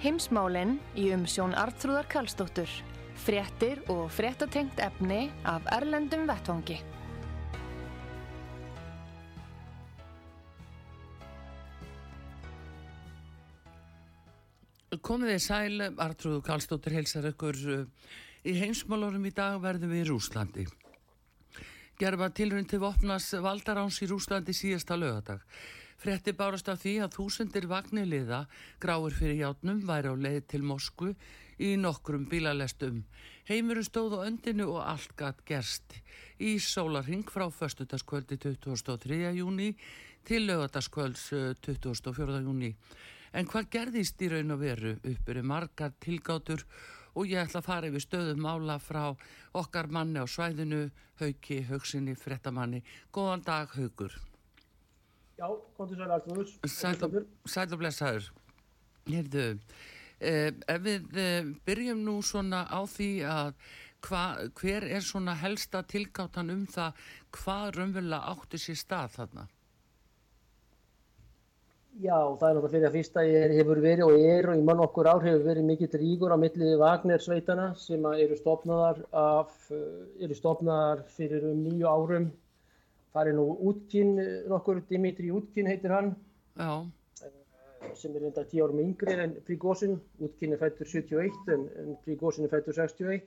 Heimsmálinn í umsjón Artrúðar Karlsdóttur. Fréttir og fréttatengt efni af Erlendum Vettvangi. Komið þið sæl, Artrúður Karlsdóttir helsar ykkur í heimsmálunum í dag verðum við í Rúslandi. Gerfa tilrönd til vopnas valdaráns í Rúslandi síðasta lögadag. Fretti bárast af því að þúsundir vagniliða gráir fyrir játnum væri á leið til Moskvu í nokkrum bílalestum. Heimurinn stóð á öndinu og allt gatt gerst. Í sólarhing frá förstutaskvöldi 23. júni til lögataskvölds 24. júni. En hvað gerðist í raun og veru uppur margar tilgátur og ég ætla að fara yfir stöðum mála frá okkar manni á svæðinu, Hauki, Hauksinni, Frettamanni. Góðan dag, Haukur. Já, kontur sæl Artur. Sæl og blessaður. Hérðu, eh, ef við eh, byrjum nú svona á því að hva, hver er svona helsta tilgáttan um það hvað raunverulega átti sér stað þarna? Já, það er náttúrulega fyrir að fyrsta ég hefur verið og er og í mann okkur ár hefur verið mikill ríkur á millið Vagner-sveitana sem eru stopnaðar, af, eh, eru stopnaðar fyrir um nýju árum Er nú Útkinn, nokkur Dimitri Útkinn heitir hann, Já. sem er enda 10 árum yngri en Prígósin. Útkinn er fættur 71 en, en Prígósin er fættur 61.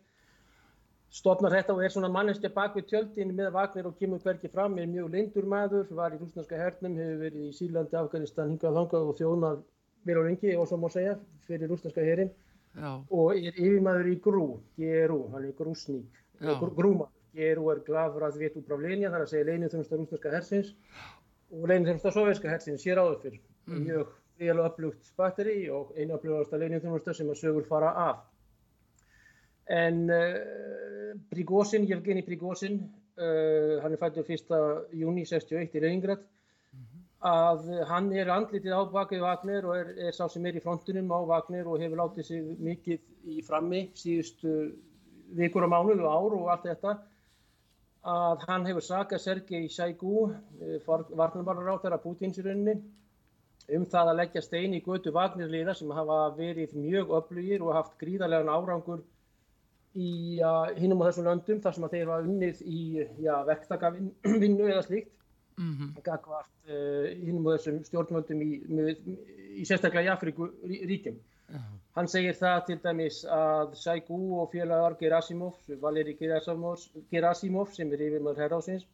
Stopnar þetta og er svona manneskja bak við tjöldin með Vagner og kemur hverki fram, er mjög leindur maður, var í rúsnarska hernum, hefur verið í Sílandi, Afganistan, hingað þangað og þjónað vel á lengi, og svo má segja, fyrir rúsnarska herin. Og er yfirmaður í Grú, GRU, hann er grúsník, grúmaður. GRU er glavrazviet upravljenja, þar að segja leinithumsta rúsneska hersins og leinithumsta sovjerska hersins hér áður fyrr. Mm. Mjög vel upplugt batteri og einu upplugasta leinithumsta sem að sögur fara af. En uh, Prigozhin, Yevgeni Prigozhin, uh, hann er fættur 1. júni 61 í Leningrad, -hmm. að hann er andlitið á bakið Vagner og er, er sá sem er í frontunum á Vagner og hefur látið sig mikið í frammi síðustu vikur og mánuð og ár og allt þetta að hann hefur sakað Sergei Sjægú, eh, varnarbarnaráttara Pútins í rauninni, um það að leggja stein í götu vagnirliða sem hafa verið mjög öflugir og haft gríðarlegan árangur í uh, hinnum á þessum löndum þar sem þeir var unnið í ja, verktakavinnu eða slíkt, mm -hmm. gagvart uh, hinnum á þessum stjórnvöldum í, í sérstaklega í Afríku ríkjum. Hann segir það til dæmis að Sækú og félagar Gerasimov, Valeri Gerasimov sem er yfirmöður herrásins,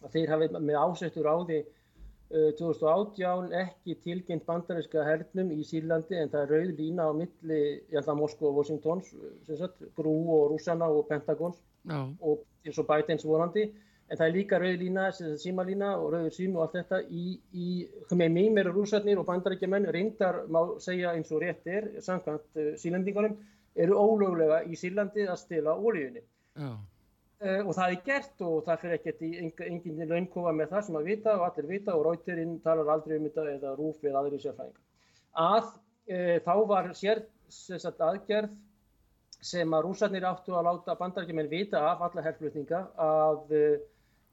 að þeir hafi með ásettur á því uh, 2018 ekki tilkynnt bandarinska hernum í Sýrlandi en það er rauð lína á milli, ég held að Moskva og Washingtons, sagt, Grú og Rússana og Pentagons no. og eins og Bidens vorandi en það er líka rauð lína, símalína og rauður sími og allt þetta í, í mým eru rúsarnir og bandarækjumenn reyndar má segja eins og rétt er samkvæmt uh, sílandingunum eru ólöglega í Sýrlandi að stila ólíunni uh, og það er gert og það fyrir ekkert í enginn launkofa með það sem að vita og allir vita og Rauterinn talar aldrei um þetta eða Rúf eða aðri sérfræðingar. Að uh, þá var sér sagt, aðgerð sem að rúsarnir áttu að láta bandarækjumenn vita af alla herflutninga að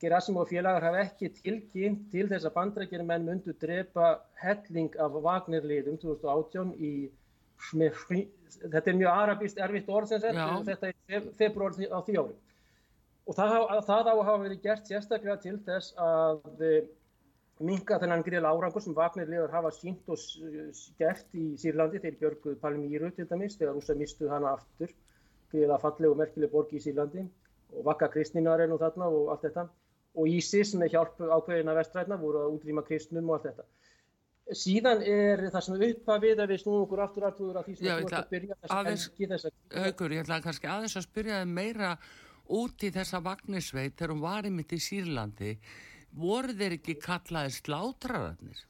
Gerasimov félagar hafa ekki tilkynnt til þess að bandrækjari menn myndu drepa helling af Wagner-liðum 2018 í Smefri. Þetta er mjög arabist erfitt orð sem sett, þetta er februar á því ári. Og það, það á að hafa verið gert sérstaklega til þess að eh, minka þennan gríðal árangur sem Wagner-liður hafa sínt og gert í Sýrlandi þegar Björguð Palmíru til dæmis, þegar rúsa mistuð hana aftur, gríðala falleg og merkileg borg í Sýrlandi og vakka kristninar er nú þarna og allt þetta og ISIS með hjálp ákveðina vestræðna voru að útrýma kristnum og allt þetta. Síðan er það sem upphafið að við snúum okkur aftur aftur að því sem þú ert að byrja þess að engi þess að... Haugur, ég ætla kannski aðeins að spyrja þið meira út í þessa vagnisveit þegar hún var í mitt í Sýrlandi voru þeir ekki kallaði slátrararnir?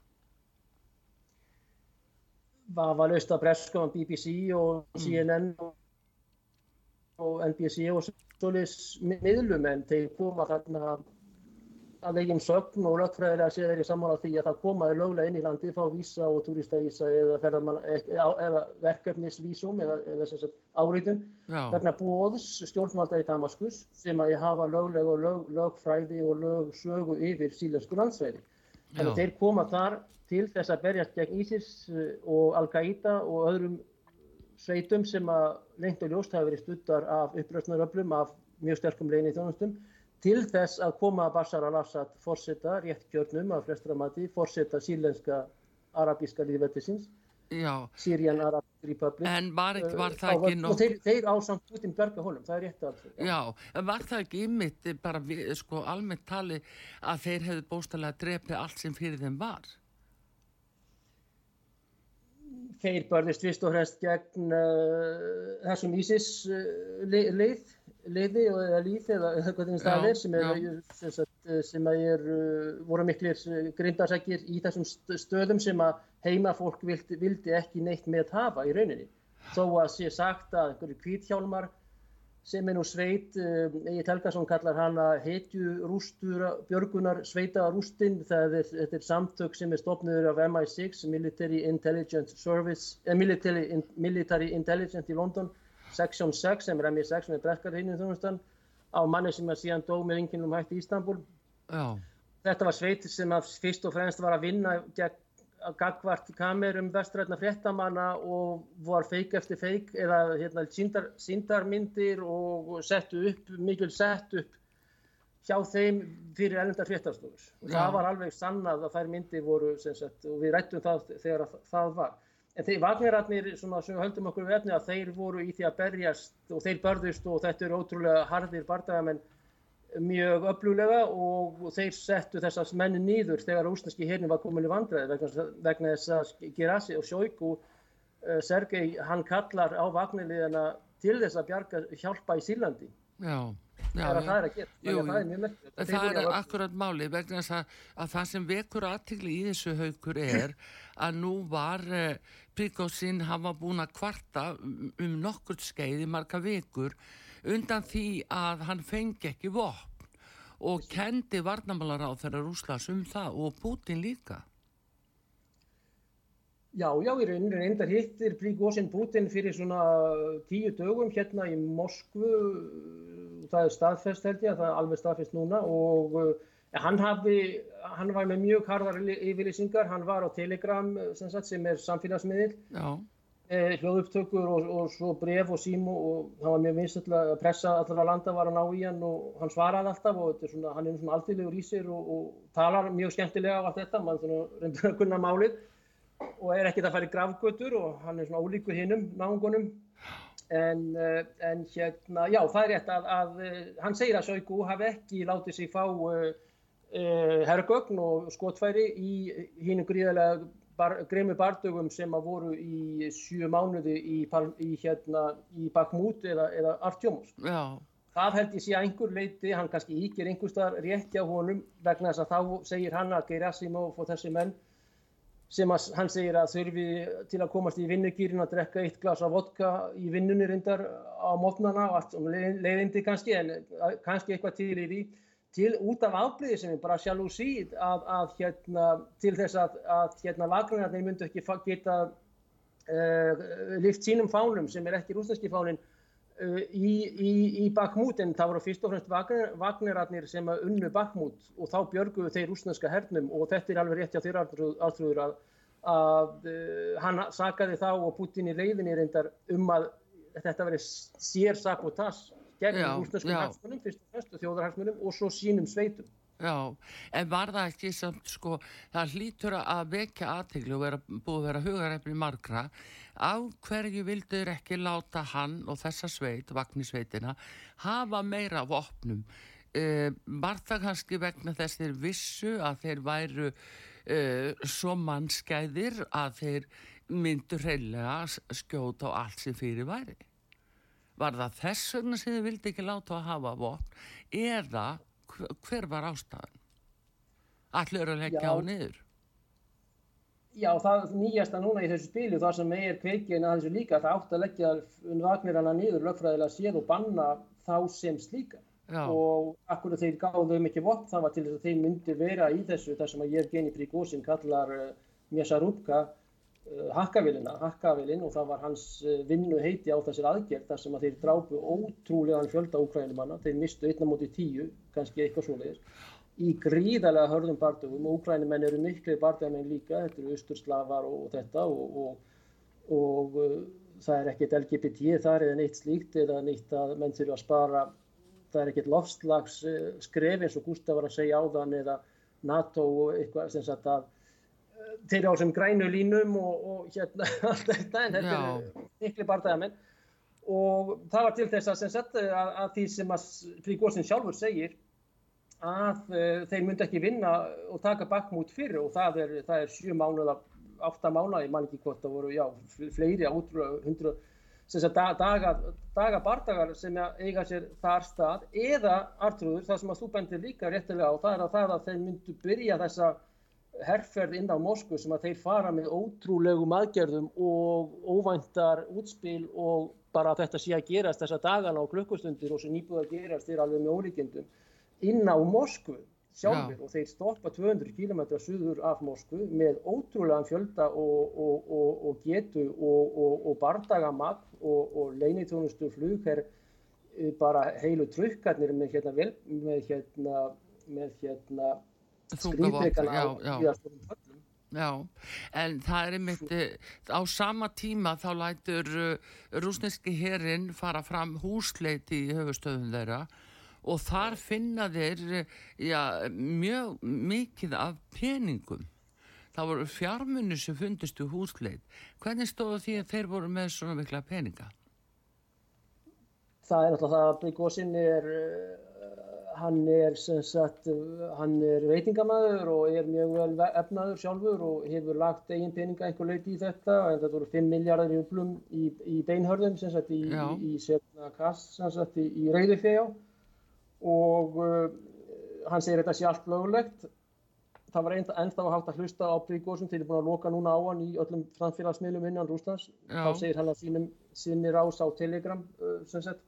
Það var löst að breska um BBC og CNN og, og NBC og svolítið miðlum en þeir koma þarna að eigin sögn og lögfræðilega séð þeir í sammála því að það komaði löglega inn í landi fá vísa og turistægisa eða, eða verkefnisvísum eða, eða áriðun vegna bóðs stjórnvalda í Damaskus sem að ég hafa löglega og lög, lögfræði og lögsögu yfir sílensku landsveiði. Þannig þeir koma þar til þess að berjast gegn ISIS og Al-Qaida og öðrum sveitum sem að lengt og ljóst hafa verið stuttar af uppröstnaröflum af mjög sterkum leginni þjónustum til þess að koma að Bashar al-Assad fórseta rétt kjörnum af flestra mati, fórseta sílenska arabíska líðverðisins, Syrian Arabic Republic. En var, ekki, var það ekki nokkuð... Og þeir, þeir ásamt Putin berga honum, það er rétt að. Já, var það ekki ymmit bara við, sko almennt tali að þeir hefðu bóstalega drefið allt sem fyrir þeim var? Þeir börðist vist og hrest gegn uh, þessum ISIS uh, leið liði eða líð eða hvernig það er sem, er, sem, sagt, sem er, voru miklir grindarsækir í þessum stöðum sem að heimafólk vildi, vildi ekki neitt með hafa í rauninni. Þó að sé sagt að einhverju kvíthjálmar sem er nú sveit, Egil Helgason kallar hana hetju rústur, björgunar sveita rústinn, þetta er samtök sem er stopniður af MI6, Military Intelligence Service, eh, Military, Military Intelligence í London, Section 6 sem er MI6 með brekkar hinn í þjónustan á manni sem er síðan dó með ynginum hætti í Ístanbul. Já. Þetta var sveit sem að fyrst og fremst var að vinna gegn gagvart kamerum vestrætna fréttamanna og var feik eftir feik eða hérna, síndar, síndarmyndir og settu upp, mikil sett upp hjá þeim fyrir ellendar fréttastofur. Og það var alveg sannað að þær myndir voru, sagt, og við rættum það þegar það var. En þeir vagnirarnir sem höldum okkur við efni að þeir voru í því að berjast og þeir börðust og þetta eru ótrúlega hardir bardagamenn mjög öfluglega og þeir settu þessast menni nýður þegar úsneski hérni var komin í vandræði vegna, vegna þess að Gerasi og Sjóiku, uh, Sergei, hann kallar á vagnirliðana til þess að bjarga hjálpa í Sýrlandi. Já. Já, það er að gera, jú, það er mjög mörg Það er akkurat máli vegna þess að, að það sem vekur aðtikli í þessu haugur er að nú var eh, Príkósinn hafa búin að kvarta um, nokkurt skeið í marga vekur undan því að hann fengi ekki vopn og kendi varnamálar á þeirra rúslas um það og Putin líka Já, já, í rauninu reyndar hittir Príkósinn Putin fyrir svona tíu dögum hérna í Moskvu, það er staðfest held ég, það er alveg staðfest núna og ja, hann, hafi, hann var með mjög harðar yfirlýsingar, hann var á Telegram sem, sagt, sem er samfélagsmiðil, eh, hljóðupptökur og, og svo bref og símu og hann var mjög vinsall að pressa allar að landa var að ná í hann og hann svaraði alltaf og er svona, hann er svona alltilegur í sér og, og talar mjög skemmtilega á allt þetta, mann reyndur að kunna málið og er ekkert að fara í gravgötur og hann er svona ólíkur hinnum náungunum en, eh, en hérna, já það er rétt að, að eh, hann segir að Sjóiku hafi ekki látið sig fá uh, uh, herrgögn og skotfæri í hinnum gríðarlega bar, greimu bardögum sem að voru í sjö mánuði í, í, hérna, í Bakmút eða, eða Artjómos. Já. Það held ég sé að einhver leiti, hann kannski íkir einhver starf rétt hjá honum vegna þess að þá segir hann að Geirasimov og þessi menn sem að, hann segir að þurfi til að komast í vinnugýrin að drekka eitt glas af vodka í vinnunni reyndar á mótnana og allt um leiðindi kannski en kannski eitthvað til í því. Til út af afbliði sem er bara sjálf úr síð að, að hérna til þess að, að hérna vagnarnir myndu ekki geta uh, lift sínum fánum sem er ekki rúsneski fánin í, í, í Bakmút en það voru fyrst og fremst vagnarnir sem unnu Bakmút og þá björguðu þeir rúsneska hernum og þetta er alveg rétt á þeirra alþrúður að að uh, hann sakaði þá og Putin í reyðinni reyndar um að þetta veri sér sabotas gegn rúsneskum hagsmunum, fyrst og fremst þjóðarhagsmunum og svo sínum sveitum. Já, en var það ekki samt sko, það hlýtur að vekja aðteglu og vera, búið að vera hugarefni margra, á hverju vildur ekki láta hann og þessa sveit, vagnisveitina, hafa meira af opnum? Uh, var það kannski vegna þess þeir vissu að þeir væru uh, svo mannskæðir að þeir myndur reyðlega skjóta á allt sem fyrir væri. Var það þess vegna sem þið vildi ekki láta að hafa vopn eða hver var ástæðan? Allir að leggja á niður? Já, það nýjasta núna í þessu spilu, það sem er kveikinn að þessu líka, það átt að leggja vagnirana niður lögfræðilega séð og banna þá sem slíka. Já. Og akkur þeir gáðu um ekki vopn, það var til þess að þeir myndi vera í þessu, þar sem að ég geni Príkósin kallar uh, Mjessarúbka uh, hakkavilina, hakkavilin og það var hans uh, vinnu heiti á þessir aðgerð þar sem að þeir drápu ótrúlegan fjölda úkrænumanna, þeir mistu einna móti tíu, kannski eitthvað svoleiðis. Í gríðarlega hörðum bardöfum og úkrænumenn eru miklu bardöfamenn líka, þetta eru austurslavar og, og þetta og, og, og uh, það er ekkert LGBT þar eða neitt slíkt eða neitt að menn þurfa að spara, það er ekkert lofslags uh, skref eins og Gustaf var að segja á þann eða NATO og eitthvað sem sagt að uh, þeir á sem grænu línum og hérna allt þetta en þetta eru miklu bardöfamenn og það var til þess að, sagt, að, að því sem að Frígóðsson sjálfur segir að uh, þeir myndi ekki vinna og taka bakmút fyrir og það er, það er sjö mánuða, átta mánuða, ég man ekki hvort það voru, já, fleiri átrúlega, hundru, sem þess að daga, daga bardagar sem eiga sér þar stað. Eða artrúður, það sem að þú bendir líka réttilega á, það er að það að þeir myndu byrja þessa herrferð inn á Moskvu sem að þeir fara með ótrúlegum aðgerðum og óvæntar útspil og bara þetta sé að gerast þessa dagana og klukkustundir og sem nýbúið að gerast er alveg með ólíkjendum inn á Moskvu sjálfur Já. og þeir stoppa 200 km suður af Moskvu með ótrúlegan fjölda og, og, og, og getu og bardagamagn og leinitjónustu flugherr eh, bara heilu trukkarnir með hérna, vel, með hérna, með hérna skrýðbreykana á tíðastórum höllum. Já, en það er einmitt, eh, á sama tíma þá lætur uh, rúsneski herrin fara fram húsleiti í höfustöðun þeirra og þar finna þeir já, mjög mikið af peningum. Það voru fjármunni sem fundist úr húsleid. Hvernig stóðu því að þeir voru með svona mikla peninga? Það er alltaf það að Bryggósinn er, hann er sem sagt, hann er veitingamæður og er mjög vel efnaður sjálfur og hefur lagt eigin peninga einhver leiti í þetta en þetta voru 5 miljardar í umblum í, í beinhörðum sem sagt í, í, í sérna kass sem sagt í reyðufjá og uh, hann segir þetta sé allt lögulegt. Það var ennþá að halda hlusta á Príkósum til að búin að loka núna á hann í öllum samfélagsmiðlum innan Rúslands. Þá segir hann að sínum, sinni rás á Telegram uh, sem sett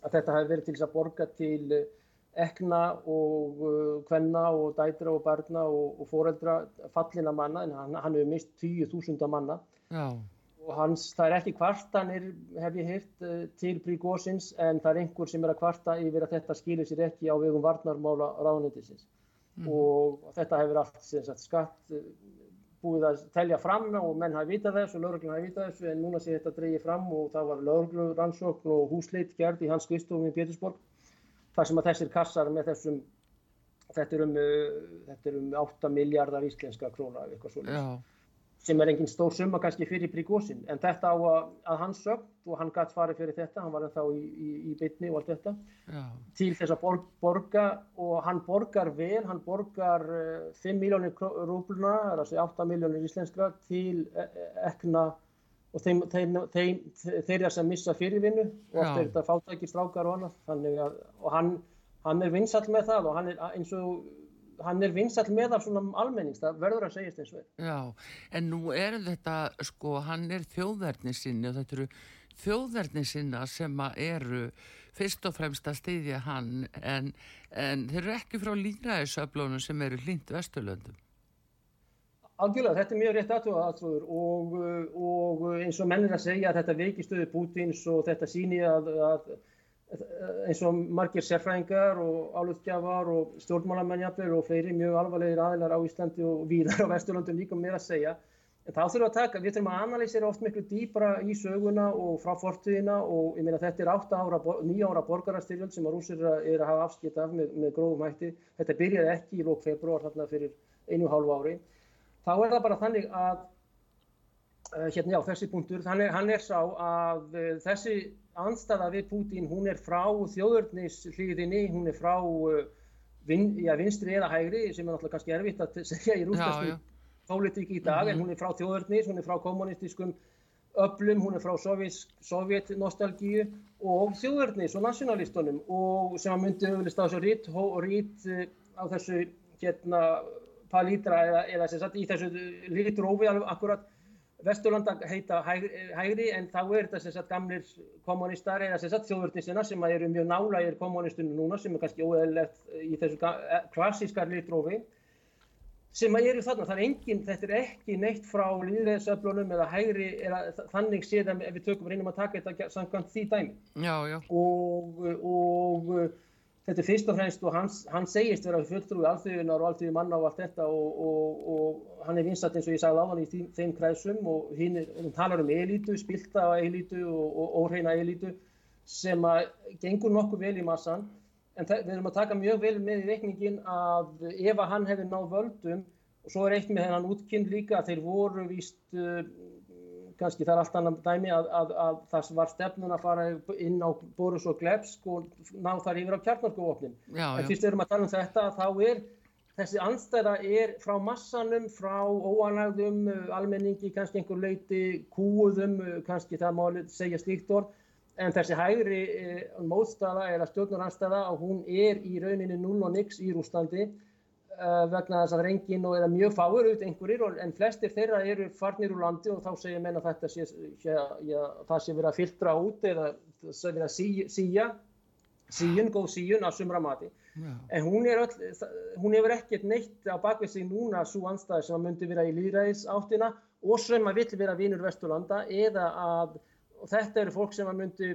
að þetta hefði verið til þess að borga til uh, ekna og hvenna uh, og dætra og barna og, og foreldra fallina manna en hann, hann hefur mist 10.000 manna. Já og hans, það er ekki kvartanir, hef ég hýrt, eh, til Príkósins en það er einhver sem er að kvarta yfir að þetta skilir sér ekki á vegum varnarmála ráðnættisins mm. og þetta hefur allt sagt, skatt eh, búið að telja fram og menn hafi vitað þessu og lauruglun hafi vitað þessu en núna sé þetta dreyið fram og það var laurugluransókn og húsleitt gerð í hans skvistofum í Pétursborg þar sem að þessir kassar með þessum þetta er um, þetta er um 8 miljardar íslenska króna eitthvað svolítið sem er engin stór summa kannski fyrir Príkósin en þetta á að, að hans sögt og hann gætt farið fyrir þetta, hann var ennþá í, í, í bytni og allt þetta Já. til þess að borg, borga og hann borgar vel, hann borgar uh, 5 miljónir rúbluna, það er að segja 8 miljónir íslenskra til e, e, ekna og þeim, þeim, þeim, þeirra sem missa fyrirvinnu og oft er þetta fátækir strákar og annað þannig að og hann, hann er vinsall með það og hann er eins og hann er vinsall með af svona almennings, það verður að segjast eins og er. Já, en nú er þetta, sko, hann er þjóðverðnisinni og þetta eru þjóðverðnisinna sem eru fyrst og fremst að steyðja hann en, en þeir eru ekki frá líðræðisöflónum sem eru hlýnt Vesturlöndum. Algjörlega, þetta er mjög rétt aðtrúður og, og eins og mennir að segja að þetta veikistöðu Pútins og þetta síni að, að eins og margir sérfræðingar og álutgjafar og stjórnmálamennjaflir og fleiri mjög alvarlegir aðilar á Íslandi og víðar á Vesturlandum líka mér að segja. En þá þurfum við að taka, við þurfum að analýsera oft miklu dýbra í söguna og frá fortíðina og ég meina þetta er 8 ára, 9 ára borgarastyrjöld sem að rúsir er að hafa afskipt af með, með grófum hætti. Þetta byrjaði ekki í lók februar þarna fyrir einu hálfu ári. Þá er það bara þannig að, uh, hérna já, þessi punktur, þannig hann er sá að uh, þessi anstaða við Pútín, hún er frá þjóðurnisliðinni, hún er frá uh, vin, já, vinstri eða hægri sem er náttúrulega kannski erfitt að segja í rústastum pólitík í dag, mm -hmm. en hún er frá þjóðurnis, hún er frá kommunistiskum öflum, hún er frá sovjetnostalgíu og þjóðverðnis og nationalistunum og sem að myndi auðvitað þessu rít, rít á þessu hérna palítra eða, eða sem sagt í þessu rítrófi alveg akkurat Vesturlanda heita hægri en þá er þetta sem sagt gamlir kommunistar eða sem sagt þjóðverðnisina sem eru mjög nálægir kommunistunum núna sem er kannski óeðlegt í þessu klassískar rítrófi sem eru þarna, það er engin, þetta er ekki neitt frá líðræðisöflunum eða hægri, eða þannig séð ef við tökum reynum að taka þetta samkvæmt því dæmi. Já, já. Og, og þetta er fyrst og fremst og hans, hann segist vera fulltrúi alþjóðunar og alþjóði manna og allt þetta og, og, og hann er vinsat eins og ég sagði á hann í því, þeim kræsum og hinn talar um elítu, spilta elítu og óhreina elítu sem að gengur nokkuð vel í massan en við erum að taka mjög vel með í reikningin að ef að hann hefði náð völdum og svo er eitt með hennan útkynn líka þeir voru víst kannski það er allt annan dæmi að, að, að það var stefnun að fara inn á Boris og Glebsk og ná þar yfir á kjarnarkuvopnin en fyrst erum að tala um þetta þá er þessi anstæða er frá massanum, frá óanægðum almenningi, kannski einhver leiti kúuðum, kannski það má segja slíkt orð. En þessi hægri eh, mótstaða eða stjórnarhanstæða og hún er í rauninni 0 og nix í Rúslandi vegna þess að reyngin og eða mjög fáur auðvitað einhverjir en flestir þeirra eru farnir úr landi og þá segja menna þetta sé, sé, já, það sé verið að filtra út eða það sé verið að síja síjun, góð síjun af sumra mati yeah. en hún, er öll, hún hefur ekkert neitt á bakvið sig núna svo anstæði sem að myndi vera í líðræðis áttina og sem að vill vera vínur Vesturlanda eða að þetta eru fólk sem að myndi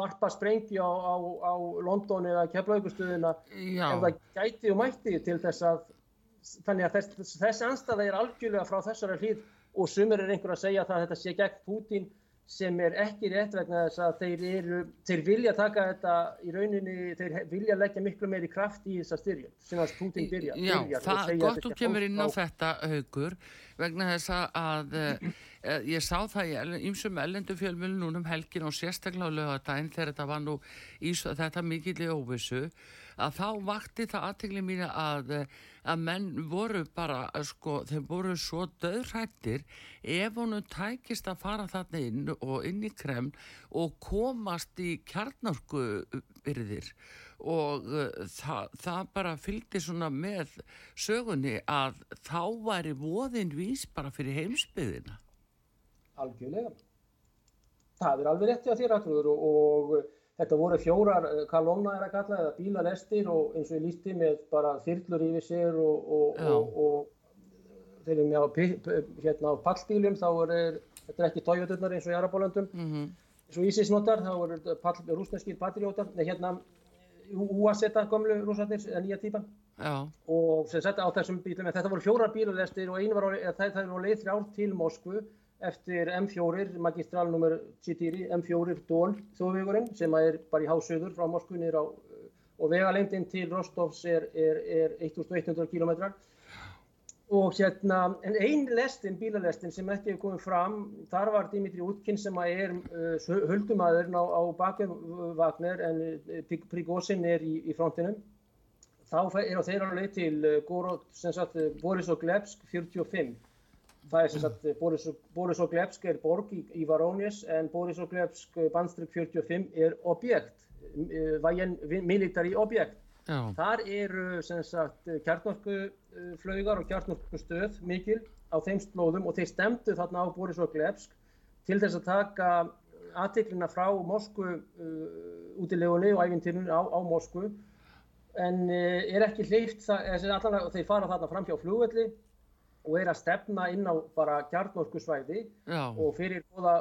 varpa sprengju á, á, á London eða Keflaugustöðuna ef það gæti og mætti til þess að þannig að þess, þessi anstæða er algjörlega frá þessari hlýð og sumir er einhver að segja að þetta sé gegn Putin sem er ekki rétt vegna þess að þeir, eru, þeir vilja taka þetta í rauninni, þeir vilja leggja miklu meiri kraft í þessa styrjum sem að Putin byrja. Já, byrja, það er gott þú kemur inn á þetta haugur vegna þess að ég sá það í ymsum ellendu fjölmjölu núnum helgin og sérstaklega á lögadaginn þegar þetta var nú í þetta mikill í óvissu að þá vakti það aðtegli mín að, að menn voru bara, sko, þeim voru svo döðrættir ef honum tækist að fara þarna inn og inn í kreml og komast í kjarnarku byrðir og það, það bara fylgdi svona með sögunni að þá væri voðin vís bara fyrir heimsbyðina. Algjörlega. Það er alveg rétti að þér aðtrúður og, og Þetta voru fjórar eh, kalóna er að kalla eða bílalestir og eins og ég lísti með bara þyrlur yfir sér og, og, og, og þeir eru með á, hérna, á pallbílum þá er þetta ekki tójöturnar eins og í Arabólöndum mm -hmm. eins og Ísis notar þá eru pall, rúsneskir patriótar hérna UAZ gömlu rúsarnir nýja típa Já. og sem setta á þessum bílum en þetta voru fjórar bílalestir og einu var á, það, það var leið þrjár til Moskvu eftir M4, magistrál nr. 4, M4 Dól þjóðvegurinn sem er bara í hásöður frá Moskvu nýra á og vegalengdinn til Rostovs er, er, er 1100 km og hérna, en einn lestin, bílalestin sem ekki hefur komið fram, þar var Dimitri Utkinn sem er uh, höldumæðurinn á, á bakveg Vagner en uh, Prigozhin er í, í frontinum þá er á þeirra leið til uh, Gorod, sem sagt, Boris og Glebsk 45 Það er sem sagt Boris, Boris og Glebsk er borg í, í Varónis en Boris og Glebsk bandstrykk 45 er objekt, væginn military objekt. Já. Þar eru sem sagt kjartnorkuflaugar og kjartnorkustöð mikil á þeim slóðum og þeir stemdu þarna á Boris og Glebsk til þess að taka aðtiklina frá Moskvu uh, út í legunni og æfintýrun á, á Moskvu en uh, er ekki hleyft, þeir fara þarna fram hjá flugvelli og er að stefna inn á bara kjarnorkusvæði og fyrir góða,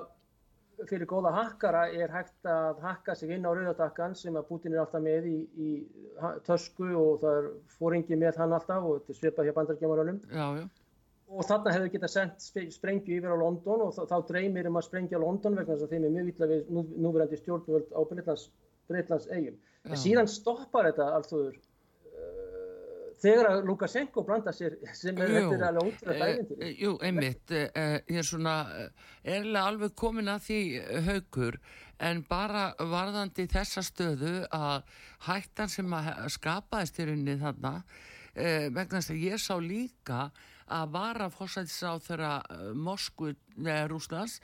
fyrir góða hakkara er hægt að hakka sig inn á rauðardakkan sem að Putin er alltaf með í, í tösku og það er fóringi með hann alltaf og þetta er svipað hjá bandargemarunum og þarna hefur getað sendt sprengju yfir á London og þá, dreymir um að sprengja London vegna þess að þeim er mjög vittlega við nú, núverandi stjórnvöld á Breitlands eigum. En síðan stoppar þetta alltaf þegar að Lukashenko blanda sér sem er eftir alveg ótrúlega dægindi e, Jú, einmitt e, ég er svona erlega alveg komin að því haugur en bara varðandi þessa stöðu að hættan sem að skapaðist í rauninni þarna e, vegna þess að ég sá líka að vara fórsættisáð þeirra uh, Moskvu neða Rúslands,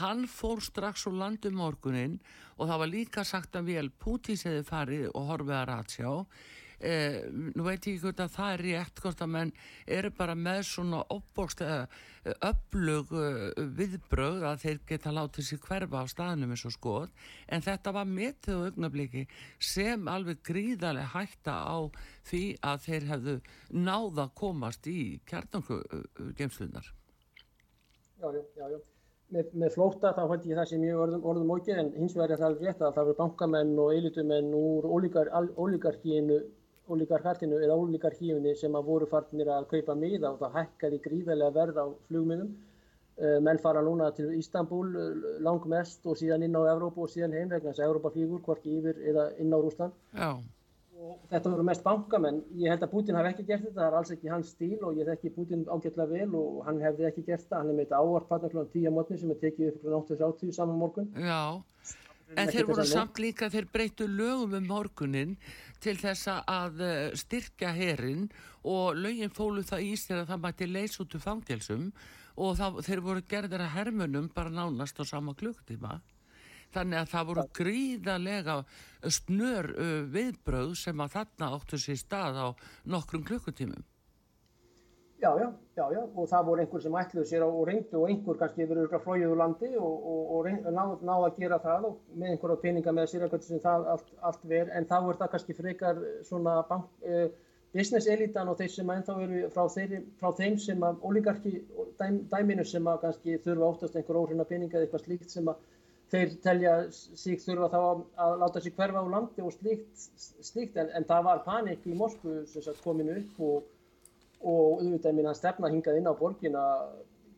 hann fór strax úr landum morgunin og það var líka sagt að vel Pútins hefði farið og horfið að ratsjá Eh, nú veit ég ekki hvort að það er rétt hvort að menn eru bara með svona opbókst eða öflug uh, viðbröð að þeir geta látið sér hverfa á staðnum eins og skoð en þetta var metið og augnabliki sem alveg gríðarlega hætta á því að þeir hefðu náða komast í kjartankugemslunar Já, já, já, já. Með, með flóta þá hætti ég það sem ég orðum, orðum ógið en hins vegar er það alveg rétt að það eru bankamenn og eilitumenn úr ólíkarkíinu ólíkarkartinu eða ólíkarkíunni sem að voru farnir að kaupa miða og það hækkaði gríðarlega verð á flugmiðum. Uh, menn fara núna til Ístanbúl uh, langmest og síðan inn á Evrópu og síðan heim vegna þess að Evrópa flýgur hvorki yfir eða inn á Rúsland. Já. Og þetta voru mest bankamenn. Ég held að Putin hafi ekki gert þetta, það er alls ekki hans stíl og ég þekki Putin ágætlega vel og hann hefði ekki gert það. Hann er með þetta ávart patna kl. 10 mótni sem er tekið upp kl. 8.30 saman morgun. Já. En þeir voru samt líka, þeir breyttu lögum um morgunin til þess að eh, styrkja herin og lögin fólu það í sér að það mætti leys út úr fangelsum og það, þeir voru gerðir að hermunum bara nánast á sama klukktíma. Þannig að það voru gríðarlega snör uh, viðbröð sem að þarna áttu sér stað á nokkrum klukkutímum. Já, já, já, já, og það voru einhver sem ætluði sér og reyndu og einhver kannski verið ykkur að flóið úr landi og, og, og náðu ná að gera það og með einhverja peninga með sér eitthvað sem það allt, allt verð, en þá er það kannski frekar svona bank, eh, business elitan og þeir sem ennþá eru frá, þeir, frá þeim sem að ólíkarki dæm, dæminu sem að kannski þurfa óttast einhver óhrina peninga eða eitthvað slíkt sem að þeir telja sig þurfa þá að, að láta sig hverfa úr landi og slíkt, slíkt. En, en það var panik í Moskvu sem sagt kominu upp og og auðvitað að stefna hingað inn á borgina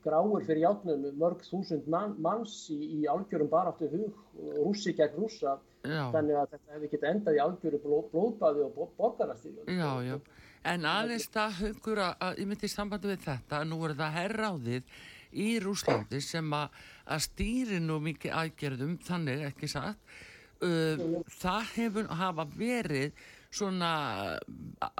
gráur fyrir játnum mörg þúsund mann, manns í, í algjörum baráttu hug, rússi gegn rússa. Þannig að þetta hefði getið endað í algjöru bló, blóðbæði og borgarastíð Já, já, en aðeins það hugur að ég myndi í sambandi við þetta nú er það herráðið í Rúslandi sem að, að stýri nú mikið aðgerðum, þannig ekki satt. Uh, það hefur hafa verið svona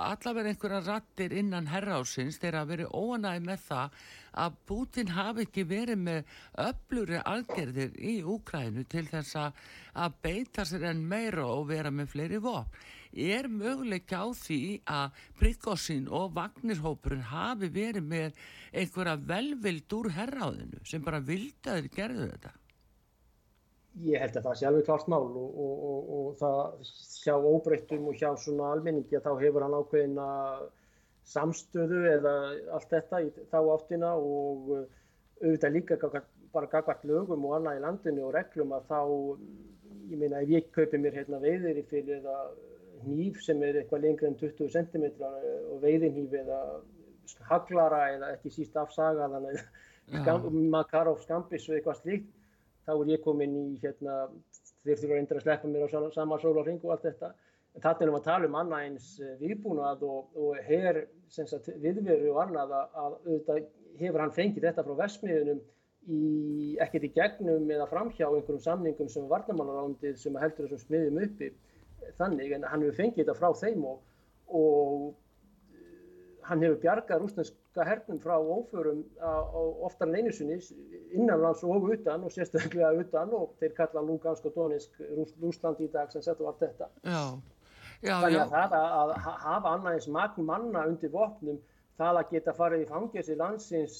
allavega einhverja rattir innan herrásins þegar að verið óanæg með það að Putin hafi ekki verið með öfluri algerðir í Úkrænu til þess að beita sér enn meira og vera með fleiri vopn. Er möguleika á því að Prigossin og Vagnirhópurinn hafi verið með einhverja velvild úr herráðinu sem bara vildaður gerðu þetta? Ég held að það sé alveg klart mál og, og, og, og það hjá óbreyttum og hjá svona almenningi að þá hefur hann ákveðina samstöðu eða allt þetta í þá áttina og uh, auðvitað líka bara gagvart lögum og annað í landinu og reglum að þá, ég meina ef ég kaupi mér hérna veiðir í fyrir eða hníf sem er eitthvað lengri en 20 cm og veiðinhníf eða haglara eða ekki síst afsagaðan eða Makarov skambis og eitthvað slíkt þá er ég komin í hérna, þeir þurfa reyndir að sleppa mér á sama sólarring og allt þetta. En þarna erum við að tala um annað eins eh, viðbúnað og, og her sagt, viðveru og annað að, að auðvitað hefur hann fengið þetta frá vesmiðunum í, ekkert í gegnum eða framhjá einhverjum samningum sem varnamálarándið sem heldur þessum smiðum uppi þannig en hann hefur fengið þetta frá þeim og, og hann hefur bjargað rúsneska hernum frá óförum oftar en einu sinni innanlands og utan og sérstaklega utan og þeir kalla Lugansk og Donetsk Rúsland í dag sem settu allt þetta. Já. Já, Þannig að það að hafa annað eins magn manna undir vopnum, það að geta farið í fangjast í landsins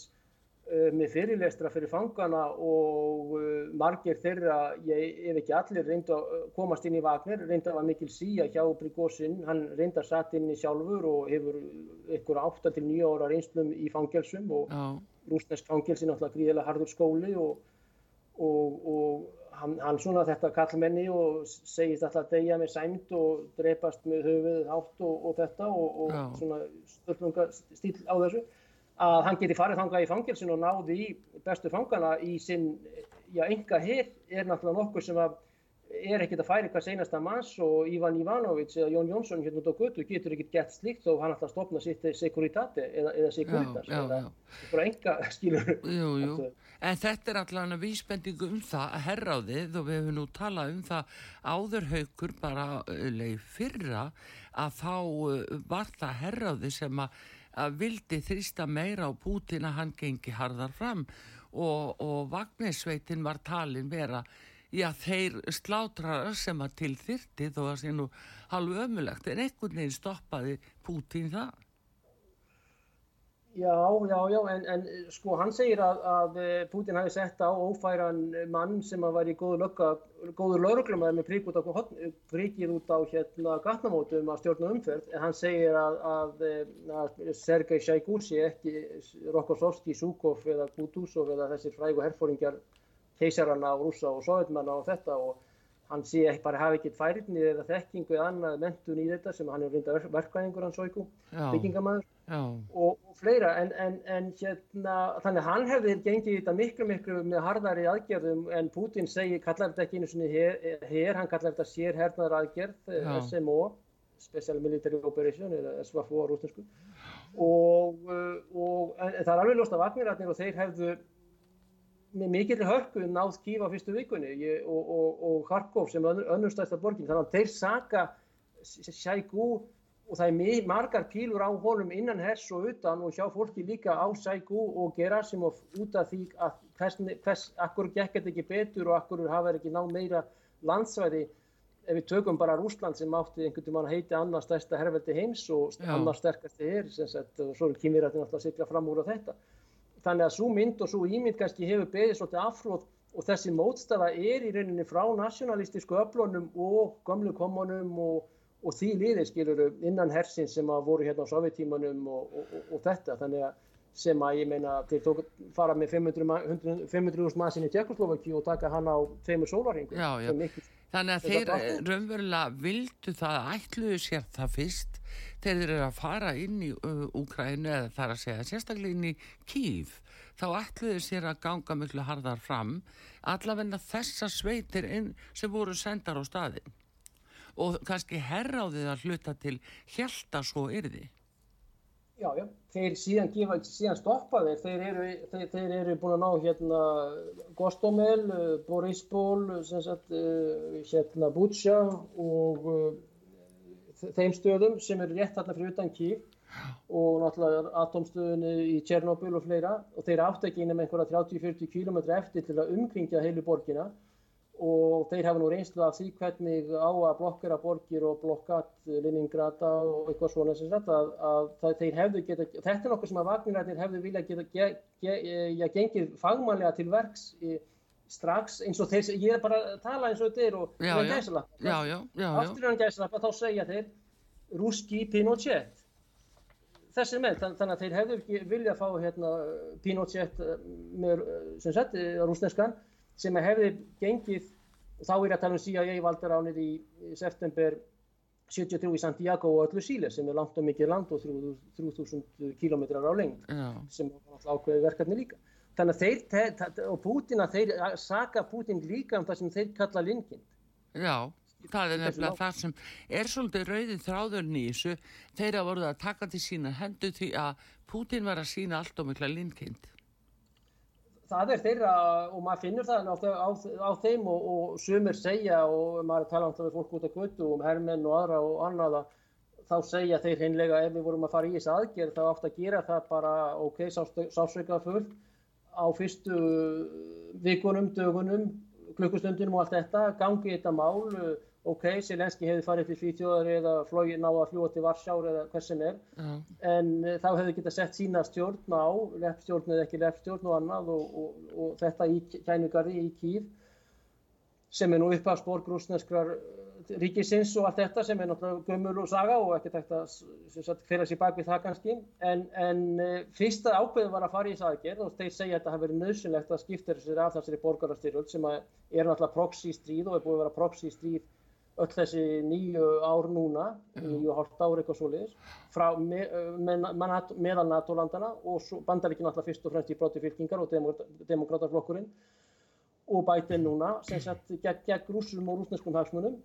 með fyrirlestra fyrir fangana og uh, margir þeirra, ég ef ekki allir reynda að komast inn í Vagner, reynda að var mikil síja hjá Brigosinn, hann reynda að satt inn í sjálfur og hefur ykkur 8-9 ára reynslum í fangelsum og Já. rúsnesk fangelsi náttúrulega gríðilega hardur skóli og, og, og hann, hann svona þetta kallmenni og segist alltaf að deyja með sæmt og drepast með höfuð hátt og, og þetta og svona störlunga stíl á þessu að hann geti farið þangað í fangelsin og náði í bestu fangana í sinn, já, enga hér er náttúrulega nokkur sem að er ekkert að færi hvað seinasta manns og Ivan Ivanovic eða Jón Jónsson hérna út á götu getur ekkert gett slikt þó hann alltaf stopna sitt Securitate eða, eða Securitas eða enga skilur jú, jú. En þetta er alltaf vísbendingu um það að herráðið og við hefum nú talað um það áður haugur bara leið fyrra að þá uh, var það herráðið sem að að vildi þrýsta meira á Pútin að hann gengi harðar fram og, og Vagnesveitin var talin vera já þeir slátrar sem að til þyrti þó að sé nú halvu ömulegt en einhvern veginn stoppaði Pútin það. Já, já, já, en, en sko hann segir að, að eh, Putin hafi sett á ófæran mann sem að var í góður góður lauruglumæði með prík út á, príkið út á hérna gatnamótum að stjórna umferð, en hann segir að, að, eh, að Sergei Shaigusi, ekki Rokkosovski, Zhukov eða Kutuzov eða þessir frægu herfóringjar keisarana á rúsa og sovjetmanna og þetta. Og hann sé ekki bara hafi ekkert færinni eða þekkingu eða annað mentun í þetta sem hann er reynda verkvæðingur hans Soiku, byggingamæður og, og fleira en, en, en hérna þannig hann hefði gengið þetta miklu miklu með harðari aðgerðum en Putin segir, kallar þetta ekki einu svona hér, hér hann kallar þetta sér hernaðar aðgerð, eh, Já. SMO Special Military Operation eða SWAFO á rústinsku og, eh, og en, það er alveg ljóst af Vagnirarnir og þeir hefðu með mikill hörku náð kýfa fyrstu vikunni ég, og, og, og Kharkov sem önnur stærsta borgin þannig að þeir saka Sjægú og það er margar pílur á honum innan hers og utan og hjá fólki líka á Sjægú og Gerasimov út af því að hvers, hvers akkur gekk þetta ekki betur og akkur hafa ekki ná meira landsvæði? Ef við tökum bara Rúsland sem átti einhvern veginn að heiti annars stærsta herrveldi heims og annars sterkasti er og svo er kýmirættin alltaf að sykla fram úr á þetta. Þannig að svo mynd og svo ímynd kannski hefur beðið svolítið afhrótt og þessi mótstafa er í rauninni frá nationalistísku öflunum og gamlu komunum og, og því liðir skiluru innan hersins sem að voru hérna á sovjetímanum og, og, og þetta. Þannig að sem að ég meina þeir tók fara með 500.000 500 mannsinn í Tjekkoslovaki og taka hann á tveimur sólaringum þannig að þeir raunverulega vildu það ætluðu sér það fyrst þeir eru að fara inn í Úkrænu eða þar að segja sérstaklega inn í Kív. Þá ætluðu sér að ganga miklu harðar fram allavegna þessa sveitir sem voru sendar á staðin og kannski herráðið að hluta til hjælta svo yrði? Já, já, þeir síðan, síðan stoppa þeir, eru, þeir, þeir eru búin að ná hérna Gostomel, Borisból, sagt, hérna Bútsja og þeim stöðum sem eru rétt þarna fyrir utan Kív. Og náttúrulega atomstöðunni í Tjernobyl og fleira. Og þeir átt ekki inn um einhverja 30-40 km eftir til að umkringja heilu borgina og þeir hafa nú reynslu af því hvernig á að blokkera borgir og blokkat Leningrada og eitthvað svona sem sagt að, að það, þeir hefðu geta, þetta er nokkuð sem að Vagnirarnir hefðu vilja geta ge, ge, ge, gengið fagmannlega til verks í strax eins og þeir, ég er bara að tala eins og þeir og það er gæsalappa aftur í hann gæsalappa þá segja þeir Ruski Pinochet. Þessir menn, þannig að þeir hefðu vilja að fá hérna, Pinochet eh, með, eh, sem eh, rúsneskan sem hefði gengið og þá er að tala um CIA valdur ánið í september 73 í Santiago og öllu Síle sem er langt og mikið land og 3000 kilometrar á lengd sem er ákveði verkefni líka Þannig að þeir, og Pútin að þeir saka Pútin líka um það sem þeir kalla linkind. Já, það er nefnilega það sem er svolítið rauðið þráðurni í þessu. Þeir að voruð að taka til sína hendu því að Pútin var að sína allt og mikla linkind. Það er þeirra, og maður finnur það á, á, á þeim og, og sumir segja, og maður að tala um fólk út á götu, um hermenn og aðra og annaða, þá segja þeir hinnlega ef við vorum að fara í þessu aðgerð þá átt að gera það bara ok, sásveikað fullt á fyrstu vikunum, dögunum, klukkustundinum og allt þetta, gangi þetta mál, ok, Selenski hefði farið til Svíþjóðar eða flóið ná að fljúa til Varsjár eða hvers sem er, uh. en uh, þá hefði geta sett sína stjórn á, leppstjórn eða ekki leppstjórn og annað og, og, og þetta í kænugari í Kív sem er nú upp að spór grúsneskrar ríkisins og allt þetta sem er náttúrulega gömul og saga og ekki tækt að fyrir sér bak við það kannski en, en eh, fyrsta ákveðu var að fara í þess aðgerð og þeir segja að þetta hafi verið nöðsynlegt að skipta sér af þessari borgarastyrjöld sem er náttúrulega proxy stríð og er búið að vera proxy stríð öll þessi nýju ár núna, nýju hálft ár eitthvað svoleiðis, frá me, með, meðal NATO-landana og bandaríkinn alltaf fyrst og fremst í broti fylkingar og demokrataflokkurinn og bætinn núna sem sett gegn, gegn rúsum og rúsneskum hagsmunum.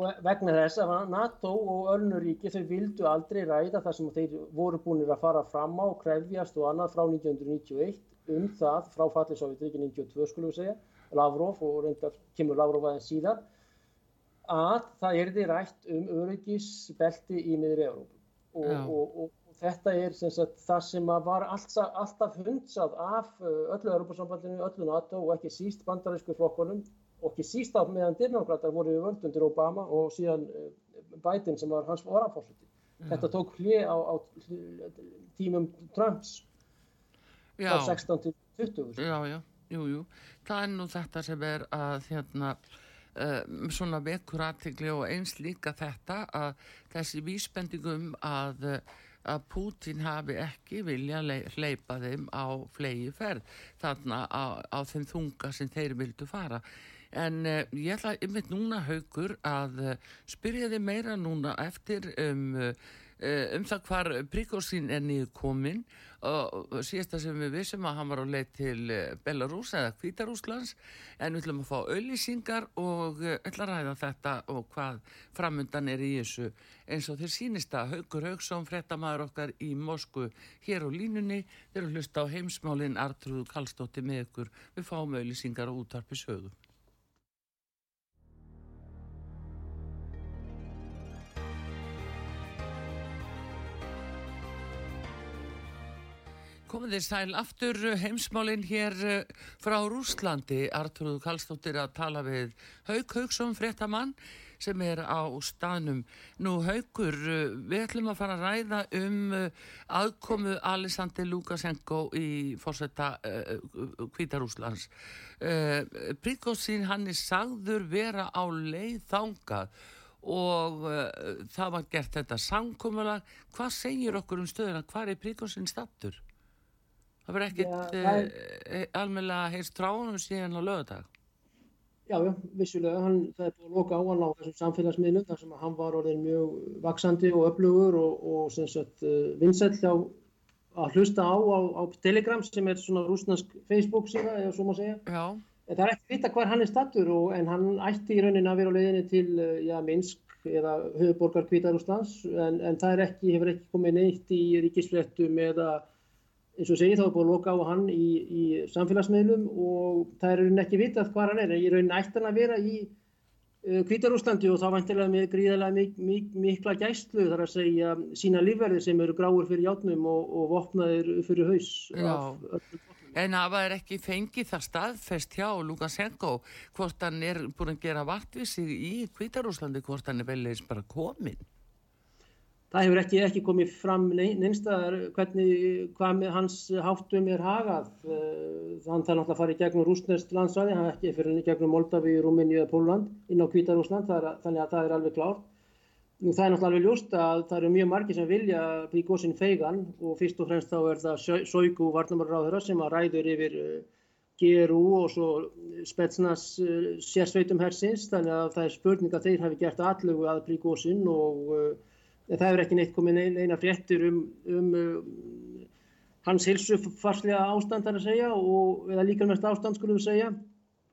Og vegna þess að NATO og öllnuríki þau vildu aldrei ræða það sem þeir voru búinir að fara fram á krefjast og annað frá 1991 um það frá fallið Sovjeturíki 92 skulum við segja, Lavrov og reyndar kemur Lavrov aðeins síðan að það erði rætt um öryggisbelti í miðri Európu og, og, og, og þetta er sagt, það sem var alltaf, alltaf hundsað af öllu Europasambandinu, öllu NATO og ekki síst bandarísku flokkonum og ekki síst af meðan dyrnákratar voru við völd undir Obama og síðan Biden sem var hans orðanfórseti. Þetta tók hlið á, á tímum Trumps já. frá 16 til 20. Já, já, jú, jú. Það er nú þetta sem er að hérna um, svona vekur aðtegli og eins líka þetta að þessi vísbendingum að að Pútin hafi ekki vilja hleypa þeim á flegi ferð þarna á, á þeim þunga sem þeir vildu fara. En uh, ég ætla yfir núna haugur að spyrja þið meira núna eftir um Eh, um það hvar Príkósín er niður komin og síðast það sem við vissum að hann var á leið til eh, Belarus eða Kvítarúslands en við ætlum að fá auðlýsingar og eh, ætla að ræða þetta og hvað framundan er í þessu. Eins og þeir sínist að Haugur Haugsson frettamæður okkar í Mosku hér á línunni þeir eru hlusta á heimsmálinn Artrúð Kallstótti með ykkur. Við fáum auðlýsingar og útarpi sögum Komið þið sæl aftur eh, heimsmálinn hér eh, frá Rúslandi. Arturður Kallstóttir að tala við Haug Haugsson, fréttamann sem er á staðnum. Nú Haugur, eh, við ætlum að fara að ræða um aðkomu Alessandri Lukasenko í fórsetta Kvítarúslands. Uh, Príkosín hann er sagður vera á leið þangað og uh, það var gert þetta samkómulag. Hvað segir okkur um stöðuna? Hvað er Príkosín stattur? Það verður ekkert uh, almennilega heist tráðum síðan á lögadag. Já, já, vissulega. Hann, það er búin að loka á hann á þessum samfélagsmiðlum þar sem hann var orðin mjög vaksandi og öflugur og, og sem sagt uh, vinsæll á að hlusta á, á á Telegram sem er svona rúsnarsk Facebook síða eða svo má segja. Já. En það er ekki vita hver hann er stattur og, en hann ætti í rauninni að vera á leiðinni til já, Minsk eða höfuborgar Kvítarúslands en, en það er ekki, hefur ekki komið neitt í ríkisfléttum eða eins og segi þá er búin að loka á hann í, í samfélagsmiðlum og það er ekki vitað hvað hann er. Ég raunin ætti hann að vera í Kvítarúslandi uh, og þá vantilega með gríðarlega mik mik mikla gæstlu þar að segja sína lífverðir sem eru gráur fyrir játnum og, og vopnaðir fyrir haus En það var ekki fengið það staðfest hjá Lukasenko hvort hann er búin að gera vartvísi í Kvítarúslandi hvort hann er vel eins bara komin það hefur ekki, ekki komið fram neinstaðar hvernig, hvað með hans háttum er hagað. Eh, hann þarf náttúrulega að fara í gegnum rúsnest landsvæði, hann ekki fyrir í gegnum Moldavi, Rúmini eða Póland inn á Kvítarúsland, þannig að það er alveg klárt. Nú það er náttúrulega alveg ljúst að það eru mjög margi sem vilja bli góðsinn feigan og fyrst og fremst þá er það Sóiku varnamarráðurra sem að ræður yfir eh, GRU og svo Spetsnas eh, sérsveitum hersins, þannig að það er spurning að þeir hafi gert allugu að góðsinn og það hefur ekki neitt komið neina fréttur um, um, um hans hilsufarslega ástand að segja og, eða líka mest ástand skulum við segja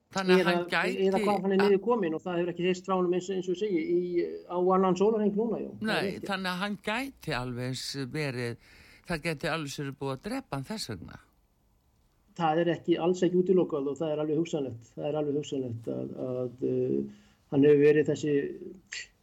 Þannig að hann gæti eða hvað hann er niður komin og það hefur ekki heist frá hann eins, eins og segja í, á annan sólarheng núna já. Nei, þannig að hann gæti alveg verið það geti alveg sér búið að drepa hann þess vegna Það er ekki alls ekki útilokað og það er alveg hugsanlegt það er alveg hugsanlegt að, að Hann hefur verið þessi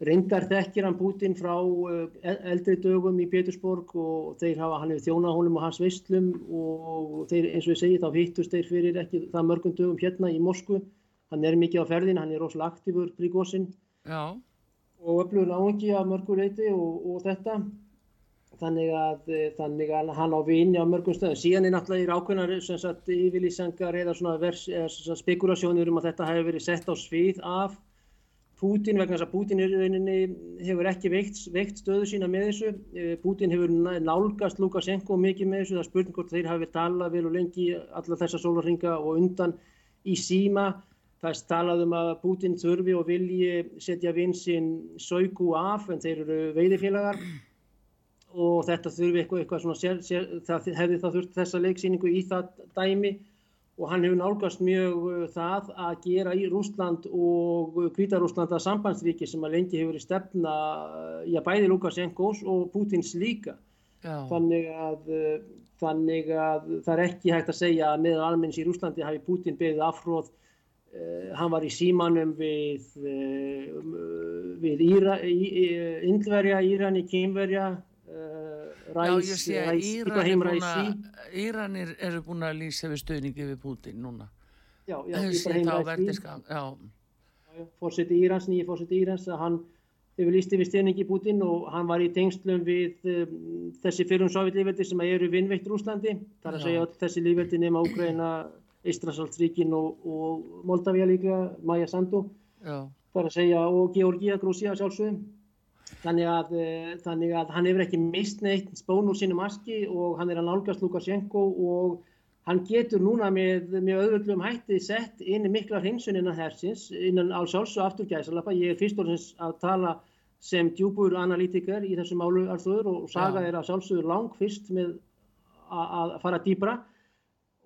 reyndar þekkir hann Putin frá eh, eldri dögum í Pétursborg og þeir hafa, hann hefur þjónað honum á hans veistlum og þeir, eins og ég segi, þá hittust þeir fyrir ekki það mörgum dögum hérna í Moskvu. Hann er mikið á ferðin, hann er rosalega aktífur Prigozhin og öflugur náengi af mörgur leiti og, og þetta. Þannig að, eh, þannig að hann á vini á mörgum stöðum. Síðan er náttúrulega í rákveðnar yfirlýsengar eða spekulasjónir um að þetta hefur verið sett á svið af Pútin vegna þess að Pútin hefur ekki veikt, veikt stöðu sína með þessu. Eh, Pútin hefur nálgast Lukashenko mikið með þessu. Það er spurning hvort þeir hafi talað vel og lengi alla þessa sólarringa og undan í síma. Það er talað um að Pútin þurfi og vilji setja vinsinn Söйku af en þeir eru veiðifélagar og þetta þurfi eitthvað, eitthvað svona, sér, sér, það hefði þá þurft þessa leiksýningu í það dæmi og hann hefur nálgast mjög uh, það að gera í Rúsland og Kvítarúsland að sambandsríki sem að lengi hefur í stefna í uh, að bæði Lukashenkos og Putins líka. Þannig að, uh, þannig að það er ekki hægt að segja að meðal almenns í Rúslandi hafi Putin beðið afhróð. Uh, hann var í símanum við, uh, við Íra, í, Indverja, Írani, Kínverja, Ræs, Já, ég sé að Íran er búin Íranir eru búin að lýsa við stöðningi við Putin núna. Já, já, Íbrahim Ræs, fórseti Írans, nýji fórseti Írans, að hann hefur líst yfir stöðningi Putin og hann var í tengslum við um, þessi fyrrum sovjetlífveldi sem eru vinnveitt Rúslandi. Það er að segja að þessi lífveldi nema Úgræna, Ístrasaldsríkin og, og Moldavia líka, Maja Sandu. Já. Það er að segja og Georgia, Grúsia sjálfsögum. Þannig að, eh, þannig að hann hefur ekki mist neitt spón úr sínum aski og hann er að nálgast Lukashenko og hann getur núna með, með auðvöldum hætti sett inn mikla hreinsun innan hersins, innan alls alls og afturgæðsalappa. Ég er fyrst og fremst að tala sem djúbur analítiker í þessu málu alþjóður og saga ja. er að sjálfsögur lang fyrst með að fara dýbra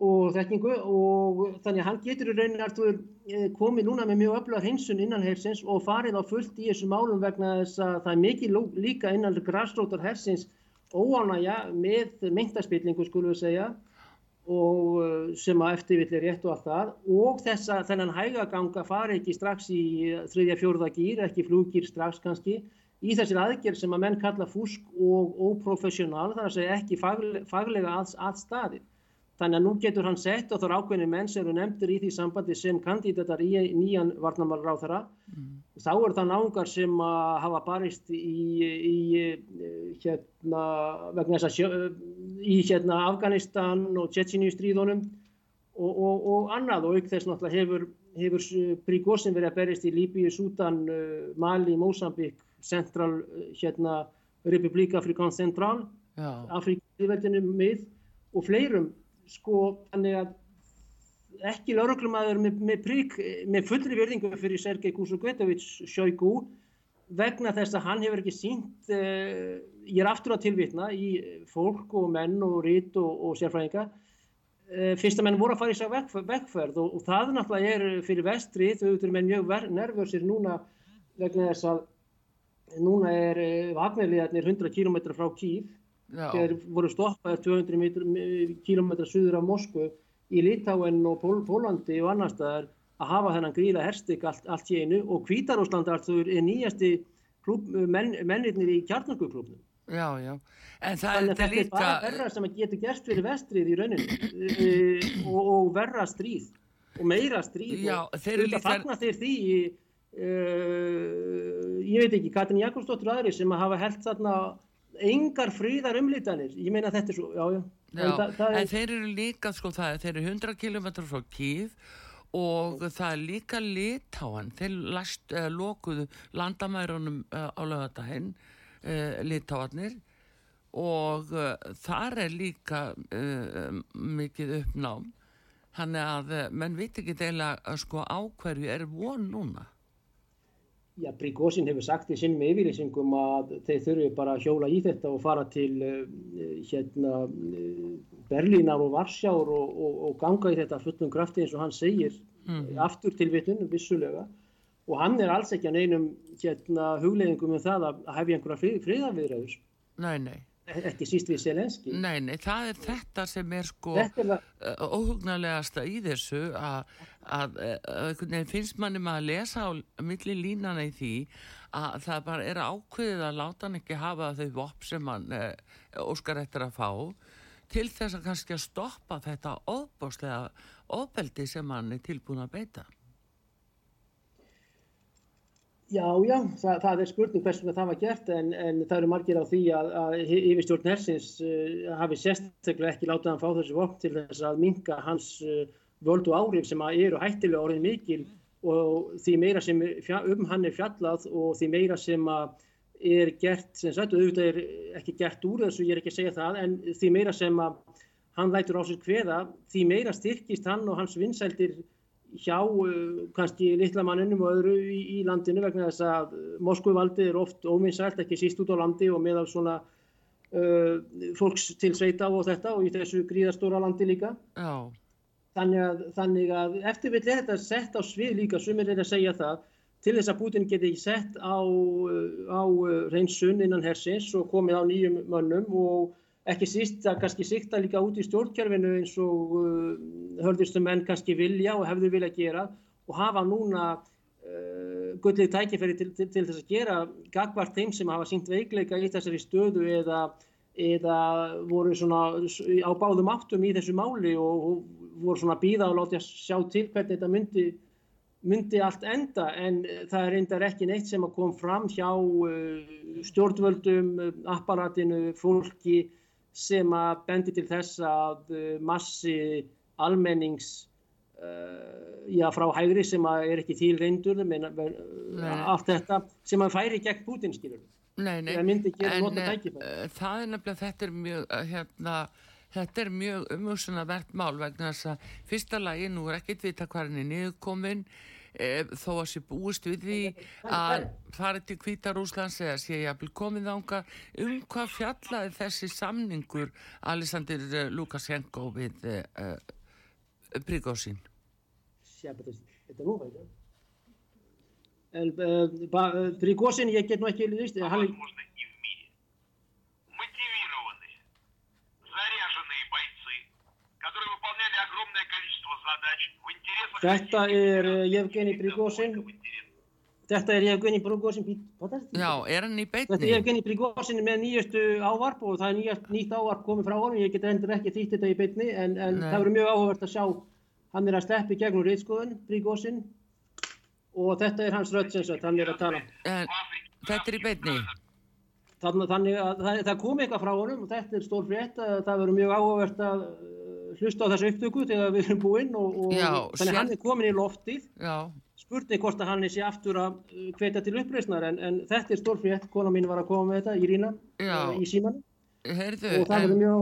og þekkingu og þannig að hann getur í rauninni Artur eh, komið núna með mjög öfluga hinsun innan hersins og farið á fullt í þessum málum vegna þess að það er mikið líka innan græsrótar hersins óánægja með myndaspillingu skulum við segja og eh, sem að eftirvillir rétt og allt það og þess að þennan hægaganga fari ekki strax í þriðja fjórða gýr, ekki flúgýr strax kannski í þessir aðgerð sem að menn kalla fúsk og óprofessionál þar að segja ekki faglega að, að staði. Þannig að nú getur hann sett og þá er ákveðinu menn sem eru nefndir í því sambandi sem kandidatar í nýjan varnamálráþara. Mm. Þá eru það náungar sem hafa barist í, í, hérna, sjö, í hérna, Afganistan og Tjetjini stríðunum og, og, og annað og auk þess náttúrulega hefur, hefur Príkosin verið að berist í Líbíu, Sútan, Mali, Mósambík, Central, hérna, Republik Afrikans Central, Afrikíðveldinu með og fleirum sko þannig að ekki lauruglumæður með, með, prík, með fullri verðingu fyrir Sergei Kusuguetovic sjögú vegna þess að hann hefur ekki sínt uh, ég er aftur að tilvitna í fólk og menn og rít og, og sérfræðinga. Uh, fyrst að menn voru að fara í sig vegferð, vegferð og, og það náttúrulega er fyrir vestri þau eru með mjög nervösir núna vegna þess að núna er eh, vagnarliðarnir 100 km frá Kív þegar voru stoppaðir 200 km suður af Moskvu í Litáen og Pól Pólandi og annar staðar að hafa þennan gríla herstik allt, allt í einu. Og Kvítarúsland er nýjasti klub, menn, mennirnir í kjarnarkuklubnum. Já, já. En Þannig að þetta líka... er bara verra sem að getur gert fyrir vestrið í rauninu e, og, og verra stríð. Og meira stríð. Já, og þetta fagnast þeir því e, ég veit ekki, Katrin Jakobsdóttur aðri sem að hafa held þarna engar fríðar umlítanir, ég meina þetta er svo, já, já. já en, það, það en er... þeir eru líka, sko, það, þeir eru 100 km frá Kív og það er líka litáan, þeir last, uh, lokuðu landamærunum uh, á lögatahinn, eh, litáanir og þar er líka mikið uppnám, þannig að menn veit ekki deila sko á hverju er von núna. Já, Príkósin hefur sagt í sinnum yfirlýsingum að þeir þurfi bara að hjóla í þetta og fara til uh, hérna, uh, Berlínar og Varsjár og, og, og ganga í þetta fullum krafti eins og hann segir mm. aftur til vittunum vissulega og hann er alls ekki að neinum hérna, hugleðingum um það að hefja einhverja frið, friðarviðræður. Nei, nei ekki síst við Selenski Nei, nei, það er þetta sem er sko uh, óhugnarlegasta í þessu að, að, að finnst manni maður að lesa á milli línana í því að það bara er ákveðið að láta hann ekki hafa þau vopp sem hann uh, óskar eftir að fá til þess að kannski að stoppa þetta óbáslega óbeldi sem hann er tilbúin að beita. Já, já, það, það er spurning hversum það var gert en, en það eru margir á því að, að yfirstjórn hersins uh, hafi sérstaklega ekki látað hann fá þessu vopn til þess að minka hans uh, völdu árif sem eru hættilega orðin mikil og því meira sem um hann er fjallað og því meira sem er gert, sem sagt, auðvitað er ekki gert úr þessu, ég er ekki að segja það, en því meira sem hann lætur á sér hveða, því meira styrkist hann og hans vinsældir hjá uh, kannski litla mannunum og öðru í, í landinu vegna þess að Moskvuvaldið er oft óminnsælt ekki síst út á landi og meðal svona uh, fólks til sveita og þetta og í þessu gríðastóra landi líka. Já. Þannig að, þannig að eftirvill er þetta sett á svið líka, sumir er að segja það, til þess að Putin geti sett á, á reynsun innan hersins og komið á nýjum mönnum og ekki síst að kannski sikta líka út í stjórnkjörfinu eins og uh, hörðustu menn kannski vilja og hefðu vilja gera og hafa núna uh, gullið tækifæri til, til, til þess að gera gagvart þeim sem hafa sínt veikleika í þessari stöðu eða eða voru svona á báðum áttum í þessu máli og, og voru svona býða og látja sjá til hvernig þetta myndi, myndi allt enda en það er reyndar ekki neitt sem að kom fram hjá uh, stjórnvöldum, apparatinu, fólki sem að bendi til þess að massi almennings já, frá hægri sem er ekki til reyndur allt þetta sem að færi gegn Putin skilur Nei, nei, það myndi ekki nota tækifæri uh, það er nefnilega, þetta er mjög hérna, þetta er mjög umhugsunarvert mál vegna þess að fyrsta lagi nú er ekkit vita hvað hann er niðurkomin e, þó að sé búist við því að farið til Kvítarúslands eða sé ég að bli komið ánga um hvað fjallaði þessi samningur Alessandir e, Lukas Henko við e, e, Príkósinn Príkósinn ég get nú ekki líðist hann er Þetta er eh, Jevgeni Bryggósin Þetta er Jevgeni Bryggósin Já, er hann í beitni? Þetta er Jevgeni Bryggósin með nýjastu ávarp og það er nýjast, nýtt ávarp komið frá honum. Ég get endur ekki þýtt þetta í beitni en, en það verður mjög áhugavert að sjá. Hann er að sleppi gegnum reyðskoðun, Bryggósin og þetta er hans röðsinsett hann er að tala. En, Þetta er í beitni? Þannig að það, það kom eitthvað frá honum og þetta er stór frétt að það verður mjög áhugavert að hlusta á þessu upptöku þegar við erum búinn og, og Já, þannig að hann sér- er komin í loftið. Já, spurning hvort að hann sé aftur að uh, hvetja til uppreisnar en, en þetta er stór frétt, kona mín var að koma með þetta, Írína, uh, í síman heyrðu, og það verður mjög að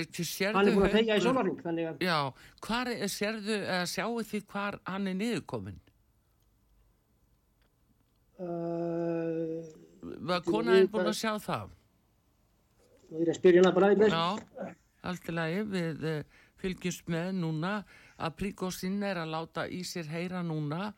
en sérðu hann er búin að tegja í þannig að Já, hvar er, sérðu, eða sjáu því hvar hann er niðurkomin? uh, Var Þú konaðin veit búin að- að sjá það? nú er ég að spyrja hana bara í breyst Já, allt í lagi, við uh, fylgjumst með núna að Príkosinn er að láta í sér heyra núna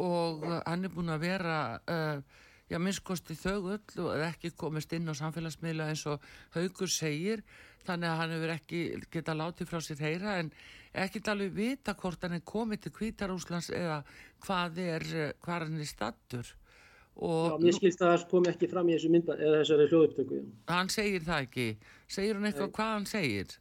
og hann er búin að vera, uh, já, minnskosti þögull og er ekki komist inn á samfélagsmiðla eins og Haugur segir, þannig að hann hefur ekki geta látið frá sér heyra en ekki alveg vita hvort hann er komið til Kvítarúslands eða hvað er, uh, hvað hann er stattur. Já, mér skilst að það kom ekki fram í þessu myndband eða þessari hljóðupptöku hann segir það ekki. Segir hann eitthvað hvað hann segir?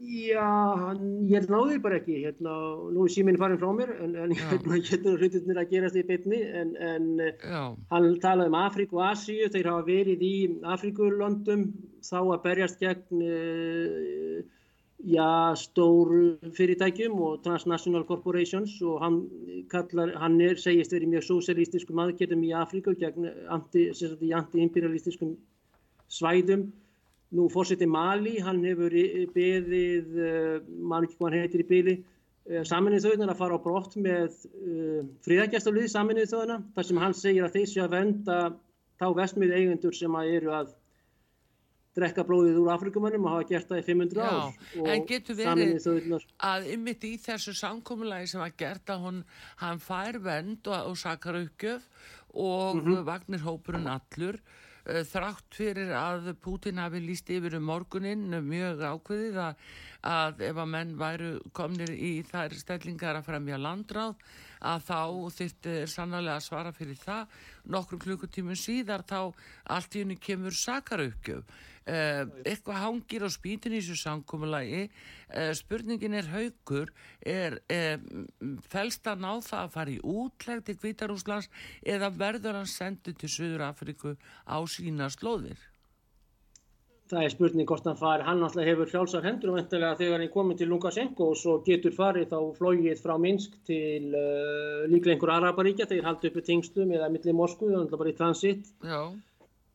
Já, hann, ég náði bara ekki, hérna, nú er síminn farin frá mér, en, en hérna getur hlutirnir að gerast í beinni, en, en eh, hann talaði um Afríku og Asíu, þeir hafa verið í Afríkulöndum, þá að berjast gegn, uh, já, stóru fyrirtækjum og transnational corporations og hann kallar, hann er, segist verið mjög sósialistiskum aðgerðum í Afríku gegn anti, anti-imperialistiskum svæðum. Nú fórseti Mali, hann hefur í- beðið, uh, maður ekki hvað hann heitir í byli, uh, saminnið þjóðunar að fara á brott með uh, friðagjastalið saminnið þjóðuna, þar sem hann segir að þeir séu að venda þá vestmið eigendur sem að eru að drekka blóðið úr Afrikumannum og hafa gert það í 500 Já, ár. en getur verið- að ymmit í þessu samkomulagi sem var gert að hún, hann fær vend og, og sakar uppgjöf og Mhm. vagnir hópurinn allur uh, þrátt fyrir að Putin hafi líst yfir um morguninn mjög ákveðið að, að ef að menn væru komnir í þær stellingar að fremja landráð að þá þyrfti sannlega að svara fyrir það nokkrum klukkutímum síðar þá allt í henni kemur sakar uppgjöf Uh, eitthvað hangir á spýtin í þessu samkomulagi. Uh, spurningin er haukur. Er uh, felst að ná það að fara í útlegg til Kvítarúslands eða verður hann sendu til Suður Afríku á sína slóðir? Það er spurning hvort hann fari, hann alltaf hefur frjálsar hendur og vendilega þegar hann komið til Lukashenko og svo getur farið þá flóið frá Minsk til uh, líklega einhver Araparíkja þegar haldi uppi tengstum eða milli Moskvu, þannig bara í transitt já,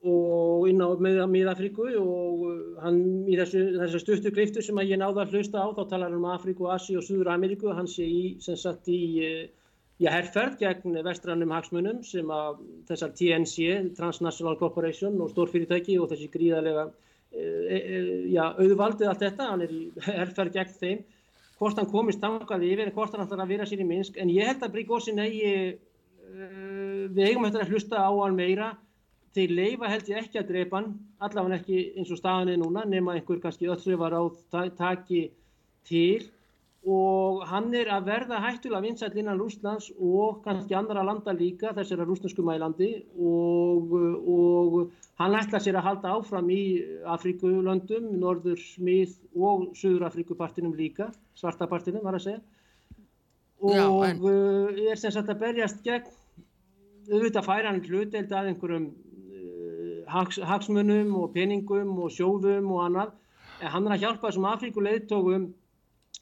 og inn á miðafríku og uh, hann í þessu, þessu stuttu griftu sem að ég náði að hlusta á þá talar hann um Afríku, Asi og Suður Ameríku hann sé í, sem sagt í uh, já, herrferð gegn vestrannum hagsmunum sem að þessar TNC Transnational Corporation og stórfyrirtæki og þessi gríðarlega uh, uh, já, auðvaldið allt þetta, hann er í herrferð gegn þeim. Hvort hann komist tangað yfir en hvort hann ætlar að vera sér í Minsk. En ég held að Bríkósin eigi uh, við eigum eftir að hlusta á hann meira þeir leifa held ég ekki að dreipa hann allavega ekki eins og staðan er núna nema einhver kannski öllrifar á taki til. Og hann er að verða hættulega vinsæll innan Rúslands og kannski andra landa líka, þessara rúsnarsku mælandi. Og, og hann ætla sér að halda áfram í Afríkulöndum, Norður, Smið og Suður Afríkupartinum líka, svartapartinum var að segja. Og Já, en- uh, er sem sagt að berjast gegn auðvitað færa hann hluteld að einhverjum hags, hagsmunum og peningum og sjóðum og annað. En hann er að hjálpa þessum Afríkuleiðtógum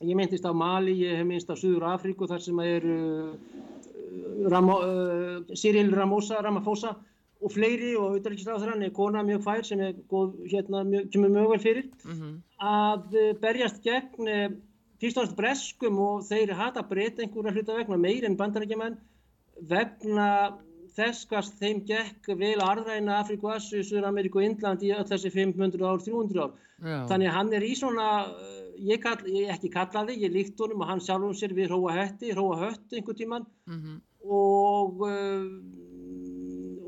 ég myndist á Mali, ég hef minnst á Suður Afríku þar sem er uh, Ramo, uh, Cyril Ramosa, Ramaphosa og fleiri og auðvitaðriksráðurann er kona mjög fær sem er góð, hérna, mjög, kemur mjög vel fyrir. Mhm. að uh, berjast gegn uh, fyrst og næst breskum og þeir hata breyta einhverja hluta vegna meir en bandarækjumenn vegna þess hvað þeim gekk vel að arðræna Afríku, Assu, Suður Ameríku og Indland í öll þessi 500 ár, 300 ár. Já. Þannig hann er í svona, uh, ég, kall, ég ekki kallaði, ég líkt honum og hann sjálfum sér við hróa hetti, hróa hött einhver tíman Mhm. og, uh,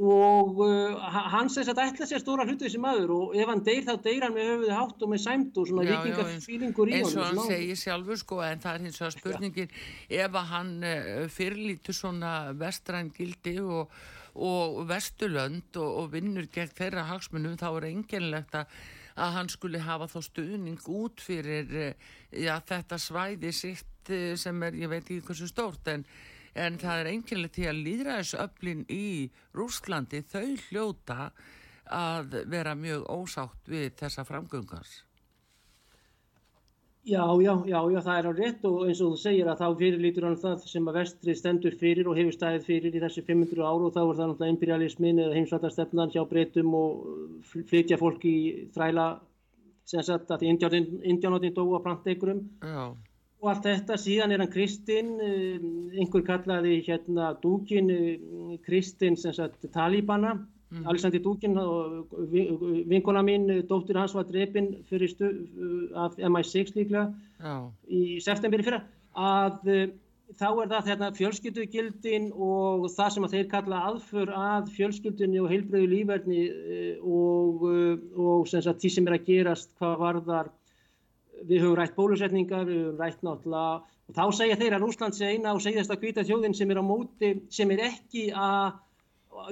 og uh, ha- hann sem sagt ætla sér stóra hlutu þessi maður og ef hann deyr þá deyr hann með höfuði hátt og með sæmt og svona Já, já, vikingar eins- í og honum. hann segir sjálfur sko en það er hins vegar spurningin ef að hann uh, fyrirlítur svona vestræn gildi og, og vesturlönd og, og vinnur gegn þeirra hagsmunum þá er enginlegt að að hann skuli hafa þá stuðning út fyrir uh, já, þetta svæði sitt uh, sem er, ég veit ekki hversu stórt en, en það er enginlegt til að líðræðisöflin í Rússlandi þau hljóta að vera mjög ósátt við þessa framgöngans Já, já, já, já, það er á rétt og eins og þú segir að þá fyrirlítur hann það sem að vestri stendur fyrir og hefur staðið fyrir í þessi 500 áru og þá er það náttúrulega imperialismin eða heimsvallarstefnan hjá breytum og fl- flytja fólk í þræla sem sagt að því indjánóttin dóu á planteikurum Já, og allt þetta, síðan er hann Kristinn, eh, einhver kallaði hérna Dúkin, eh, Kristinn sem sagt Talibana, Alexander Dúkin og vi- vinkona mín, eh, dóttir hans var drepin fyrir stu, eh, af MI6 líklega já, í september í fyrra, að eh, þá er það hérna fjölskyldugildin og það sem að þeir kalla aðför að fjölskyldunni og heilbröðu lífverðni og, eh, og sem sagt því sem er að gerast hvað varðar við höfum rætt bólusetningar, við höfum rætt náttúrulega og þá segja þeir að Rúsland sé eina og segjast að hvita þjóðin sem er á móti sem er ekki að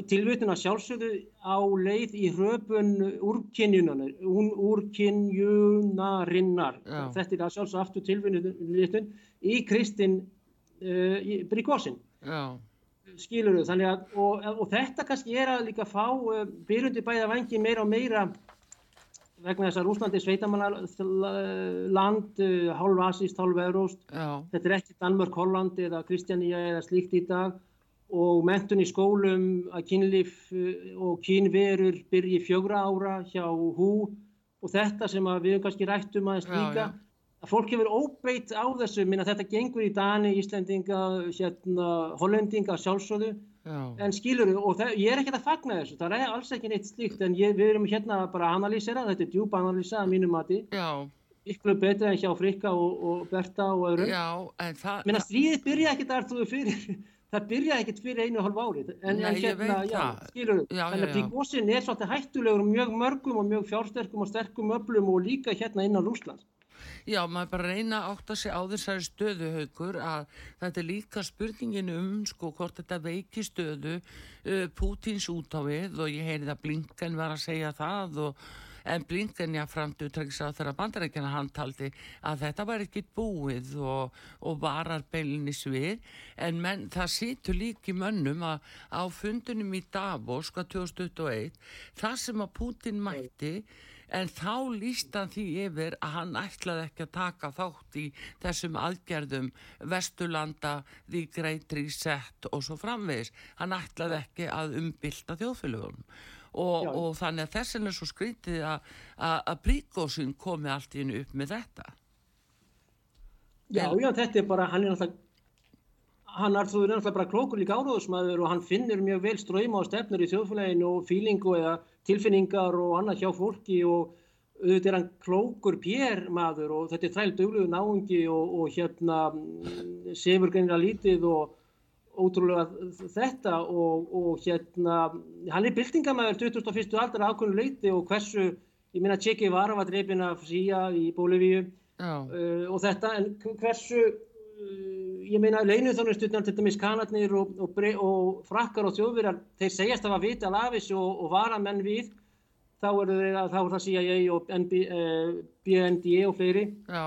tilvitun að sjálfsögðu á leið í hröpun úrkynjunar, úrkynjunarinnar. Já. Þetta er að sjálfsögðu aftur tilvitun í Kristinn uh, Bryggósin já, skilur þau, þannig að og, og þetta kannski er að líka fá uh, byrjundi bæða vangi meira og meira vegna þess að Rúslandi er sveitamannaland uh, hálf asíst, hálf euróst já, þetta er ekki Danmörk, Holland eða Kristjaníja eða slíkt í dag. Og mentun í skólum að kynlíf uh, og kynverur byrji fjögra ára hjá hú. Og þetta sem við kannski rættum aðeins Já, líka já. að fólk hefur óbeitt á þessu. Minna þetta gengur í Dani, Íslendinga hérna, Hollendinga sjálfsögðu já, en skilur þú, og það, ég er ekkert að fagna þessu það er alls ekki neitt slíkt en ég, við erum hérna bara að analýsera, þetta er djúpa analýsa að mínum mati, ykkur betra en hjá Frikka og, og Berta og öðrum Menna stríðið byrja ekkert að þú fyrir, það byrja ekkert fyrir einu og hálf árið. En, Nei, en veit já, það. skilur þú, þannig að já. Príkosin er svolítið hættulegur mjög mörgum og mjög fjársterkum og sterkum öflum og líka hérna innan Rúslands. Já, maður bara reyna að átta sig á þessari stöðu haukur að þetta er líka spurningin um sko hvort þetta veiki stöðu uh, Pútins út á við og ég heyrið að Blinken var að segja það og en Blinken já framt utrækis að þeirra bandarækjana hann taldi að þetta var ekki búið og, og varar beilinni svið en menn, það situr líka í mönnum að á fundunum í Davos sko 2021 það sem að Pútin mætti en þá líst hann því yfir að hann ætlaði ekki að taka þátt í þessum aðgerðum Vesturlanda, The Great Reset og svo framvegis. Hann ætlaði ekki að umbylta þjóðfélagunum og, og þannig að þessin er svo skrítið að, að, að príkósin komi allt í hennu upp með þetta. Já, já, þetta er bara, hann er náttúrulega, hann er náttúrulega bara klókur líka áróðusmaður og hann finnur mjög vel ströyma og stefnur í þjóðfélaginu og fílingu eða tilfinningar og annað hjá fólki og auðvitað er hann klókur pér maður og þetta er þræl dugluðu náungi og, og hérna mm, sefur greinlega lítið og ótrúlega þetta og, og hérna, hann er byltingamæður 21. aldar ákveðinu leiti og hversu, ég minna Tjekki var var dreipin af Sía í Bólivíu uh, og þetta, en hversu uh, ég meina leinuþjónustutnar til dæmis kanadnir og, og, og frakkar og þjóðverjar, þeir segjast að hafa vitað af þessu og, og vara menn við þá eru þeir að þá er það CIA og NB, uh, BND og fleiri. Já,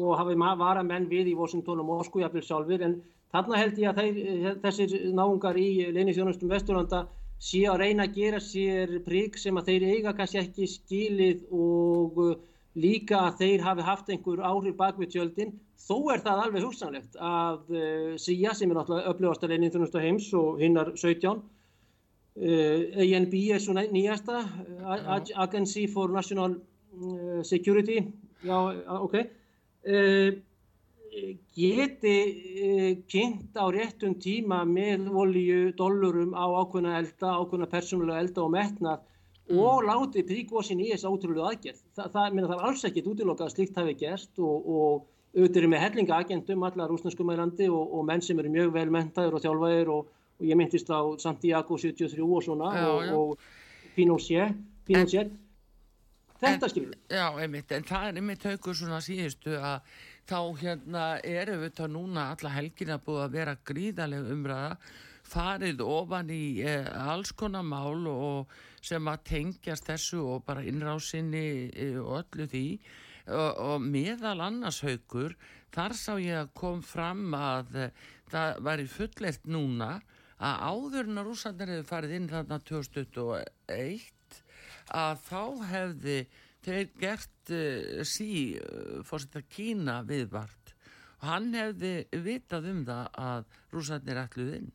og hafi ma- vara menn við í Washington og Moskú jafnvel sjálfur en þarna held ég að þeir, eh, þessir náungar í leinithjónustum Vesturlanda séu að reyna að gera sér prík sem að þeir eiga kannski ekki skilið og uh, líka að þeir hafi haft einhver áhrif bak við tjöldin. Þó er það alveg hugsanlegt að uh, SIA sem er náttúrulega upplifast að leinithjónustu heims og hinnar 17 Uh, ANB er svo næ- nýjasta, Ag- Agency for National uh, Security, já, uh, ok, geti kynnt á réttum tíma með olju, dollurum á ákveðna elda, ákveðna persónulega elda og metnað og láti príkvosin í þess átrúlega aðgerð. Þa, það, minna, það er alls ekkit útilokað að slíkt hafi gerst og, og auðvitað eru með hellinga agentum allar rúsneskum landi og, og menn sem eru mjög vel mentaður og þjálfaðir og, og ég myndist á Santiago 73 og svona Já, og, já. og Pinochet, Pinochet. Þetta skilur við. Já, einmitt, en það er einmitt haugur svona síðustu að þá hérna er auðvitað núna alla helgina búið að vera gríðaleg umræða farið ofan í eh, alls konar mál og sem að tengjast þessu og bara innrásinni eh, og öllu því. Og, og meðal annars haugur þar sá ég að kom fram að eh, það væri fulleilt núna að áður en að rússandir hefur farið inn þarna 2021 að þá hefði þeir gert uh, sí uh, fórsetta Kína viðvart. Og hann hefði vitað um það að rússarnir ætluð inn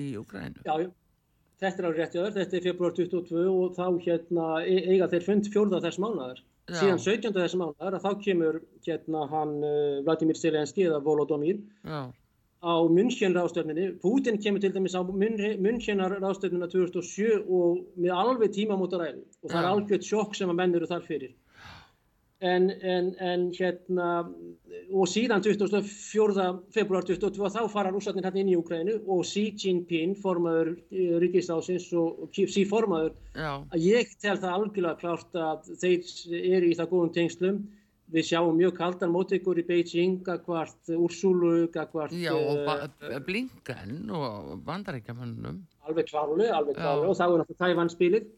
í Ukrænu. Já. Þetta er alveg rétt jáður, þetta er februar 22 og þá hérna e- eiga þeir fund fjórða þess mánuðar. Síðan 17. þess mánuðar að þá kemur hérna hann uh, Vladimir Zelenski eða Volodymyr Já, á München ráðstöfninni. Putin kemur til dæmis á München ráðstöfnina 2007 og með alveg tímamóta ræðu og það er Já. algjört sjokk sem að menn eru þar fyrir. En, en, en hérna, og síðan 24. februar 22 þá fara rússarnir hérna inn í Ukraínu og Xi Jinping, formaður ríkisásins og, og Xi formaður, já, að ég tel það algjörlega klárt að þeir eru í það góðum tengslum. Við sjáum mjög kaldan mótíkur í Beijing, gagvart Úrsúlu, gagvart já og eh, Blinken og bandarækjamannum. alveg kláruleg, alveg Já. kláruleg og þá er náttúrulega Tævann spilið.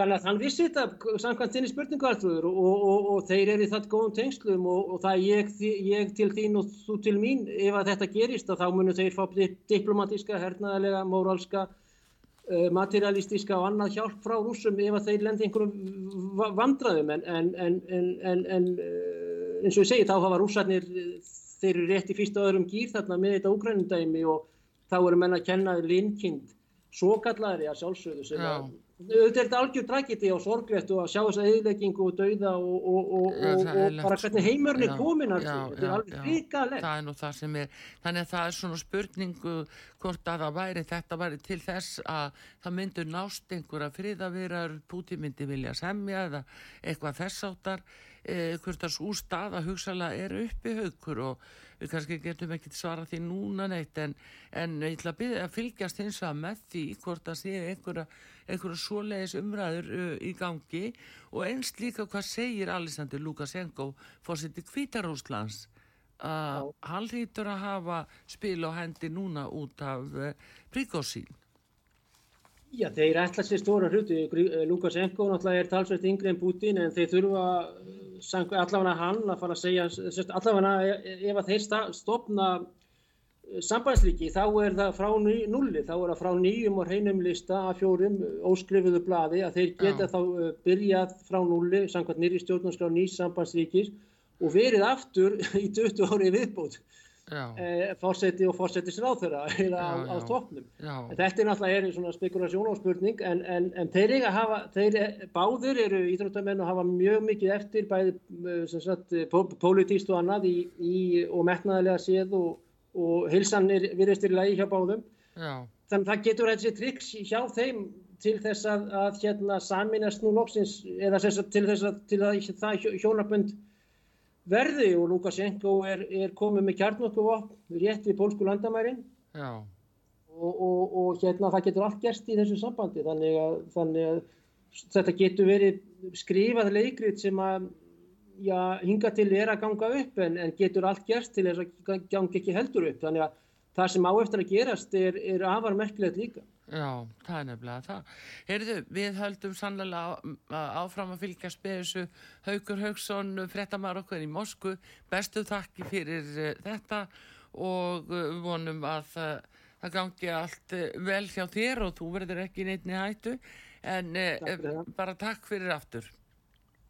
Þannig að hann vissi þetta samkvæmt þinni spurningu Artrúður og, og, og, og þeir eru það góðum tengslum og, og það ég, ég til þín og þú til mín ef að þetta gerist að þá munum þeir fá di- diplomatíska, hernaðalega, móralska, uh, materialistiska og annað hjálp frá rússum ef að þeir lendi einhverjum va- vandræðum. En, en, en, en, en, en uh, eins og ég segi þá hafa rússarnir, uh, þeir eru rétt í fyrsta öðrum gýr þarna með þetta úgrænundæmi og þá eru menn að kenna linkind svo kallari að sjálfsögðu sem að auðvitað er þetta algjör tragedi og sorglegt og að sjá þessa eðileggingu og dauða og, og, og, og, bara hvernig sko. heimurinn Já, komin að þetta er alveg hrikalegt. Það er nú það sem er, þannig að það er svona spurningu hvort að það væri, þetta væri til þess að það myndur nást einhverja friðavirar, Púti myndi vilja semja eða eitthvað þess áttar, eh, hvort að svo staða hugsalega er uppi haukur og við kannski getum ekki svara því núna neitt en, en ég ætla að byrja að fylgjast hins vegar með því hvort að sé einhverja, einhverja svoleiðis umræður uh, í gangi og einst líka hvað segir Alexander Lukashenko fórseti Kvítarúslands að hann hlýtur að hafa spil á hendi núna út af uh, Prigozín. Já, þeir ætla sér stóra hluti. Grí- Lukashenko náttúrulega er talsveit yngri en Putin en þeir þurfa sang- allavega hann að fara að segja, allavega ef að þeir eh, sambandsríki þá er það frá núlli, þá er það frá nýjum og hreinum lista af fjórum eh, óskrifuðu blaði að þeir geta Já. þá eh, byrjað frá núlli samkvæmt nýri stjórnarskrá nýs sambandsríkis og verið aftur í 20 ári viðbót Já, eh, fórseti og fórsetisráþurra eða á, á En Þetta er náttúrulega spekulasjón og spurning en, en, en þeir hafa, þeir eh, báðir eru íþróttamenn og hafa mjög mikið eftir bæði eh, pólitískt og annað í, í, og metnaðarlega séð og, og hilsan virðist er í lagi hjá báðum. já, Þannig að það getur þessi triks hjá þeim til þess að, að hérna saminast nú loksins eða til þess að, til að það hjó- hjónabönd verði og Lukashenko er, er komið með kjarnokku rétt við pólsku landamærin og, og, og hérna það getur allt gerst í þessu sambandi þannig að, þannig að þetta getur verið skrifað leikrit sem að já, hinga til er að ganga upp en, en getur allt gerst til þess að ganga ekki heldur upp. Þannig að það sem á eftir að gerast er, er afar merkilegt líka. Já, það er nefnilega það. Heyrðu, við höldum sannlega áfram að fylgjast með þessu Haugur Haugsson, frettamar okkur í Mosku. Bestu þakki fyrir uh, þetta og uh, vonum að það gangi allt vel hjá þér og þú verður ekki neittni hættu. En takk bara takk fyrir aftur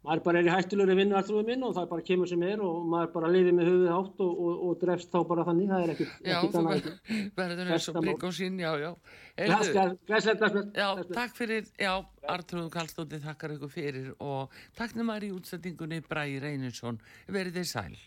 maður bara er í hættulegri vinnu alltaf minn og það bara kemur sem er og maður bara liðir með höfuð átt og, og, og drefst þá bara þannig, það er ekkert Já, þú verður eins og brík og sín, já, já. Glæslega Já, takk fyrir, já, Artrúð Kallstóttir þakkar ykkur fyrir og takk nefnir í útsendingunni Bræði Reyninsson, verið þið sæl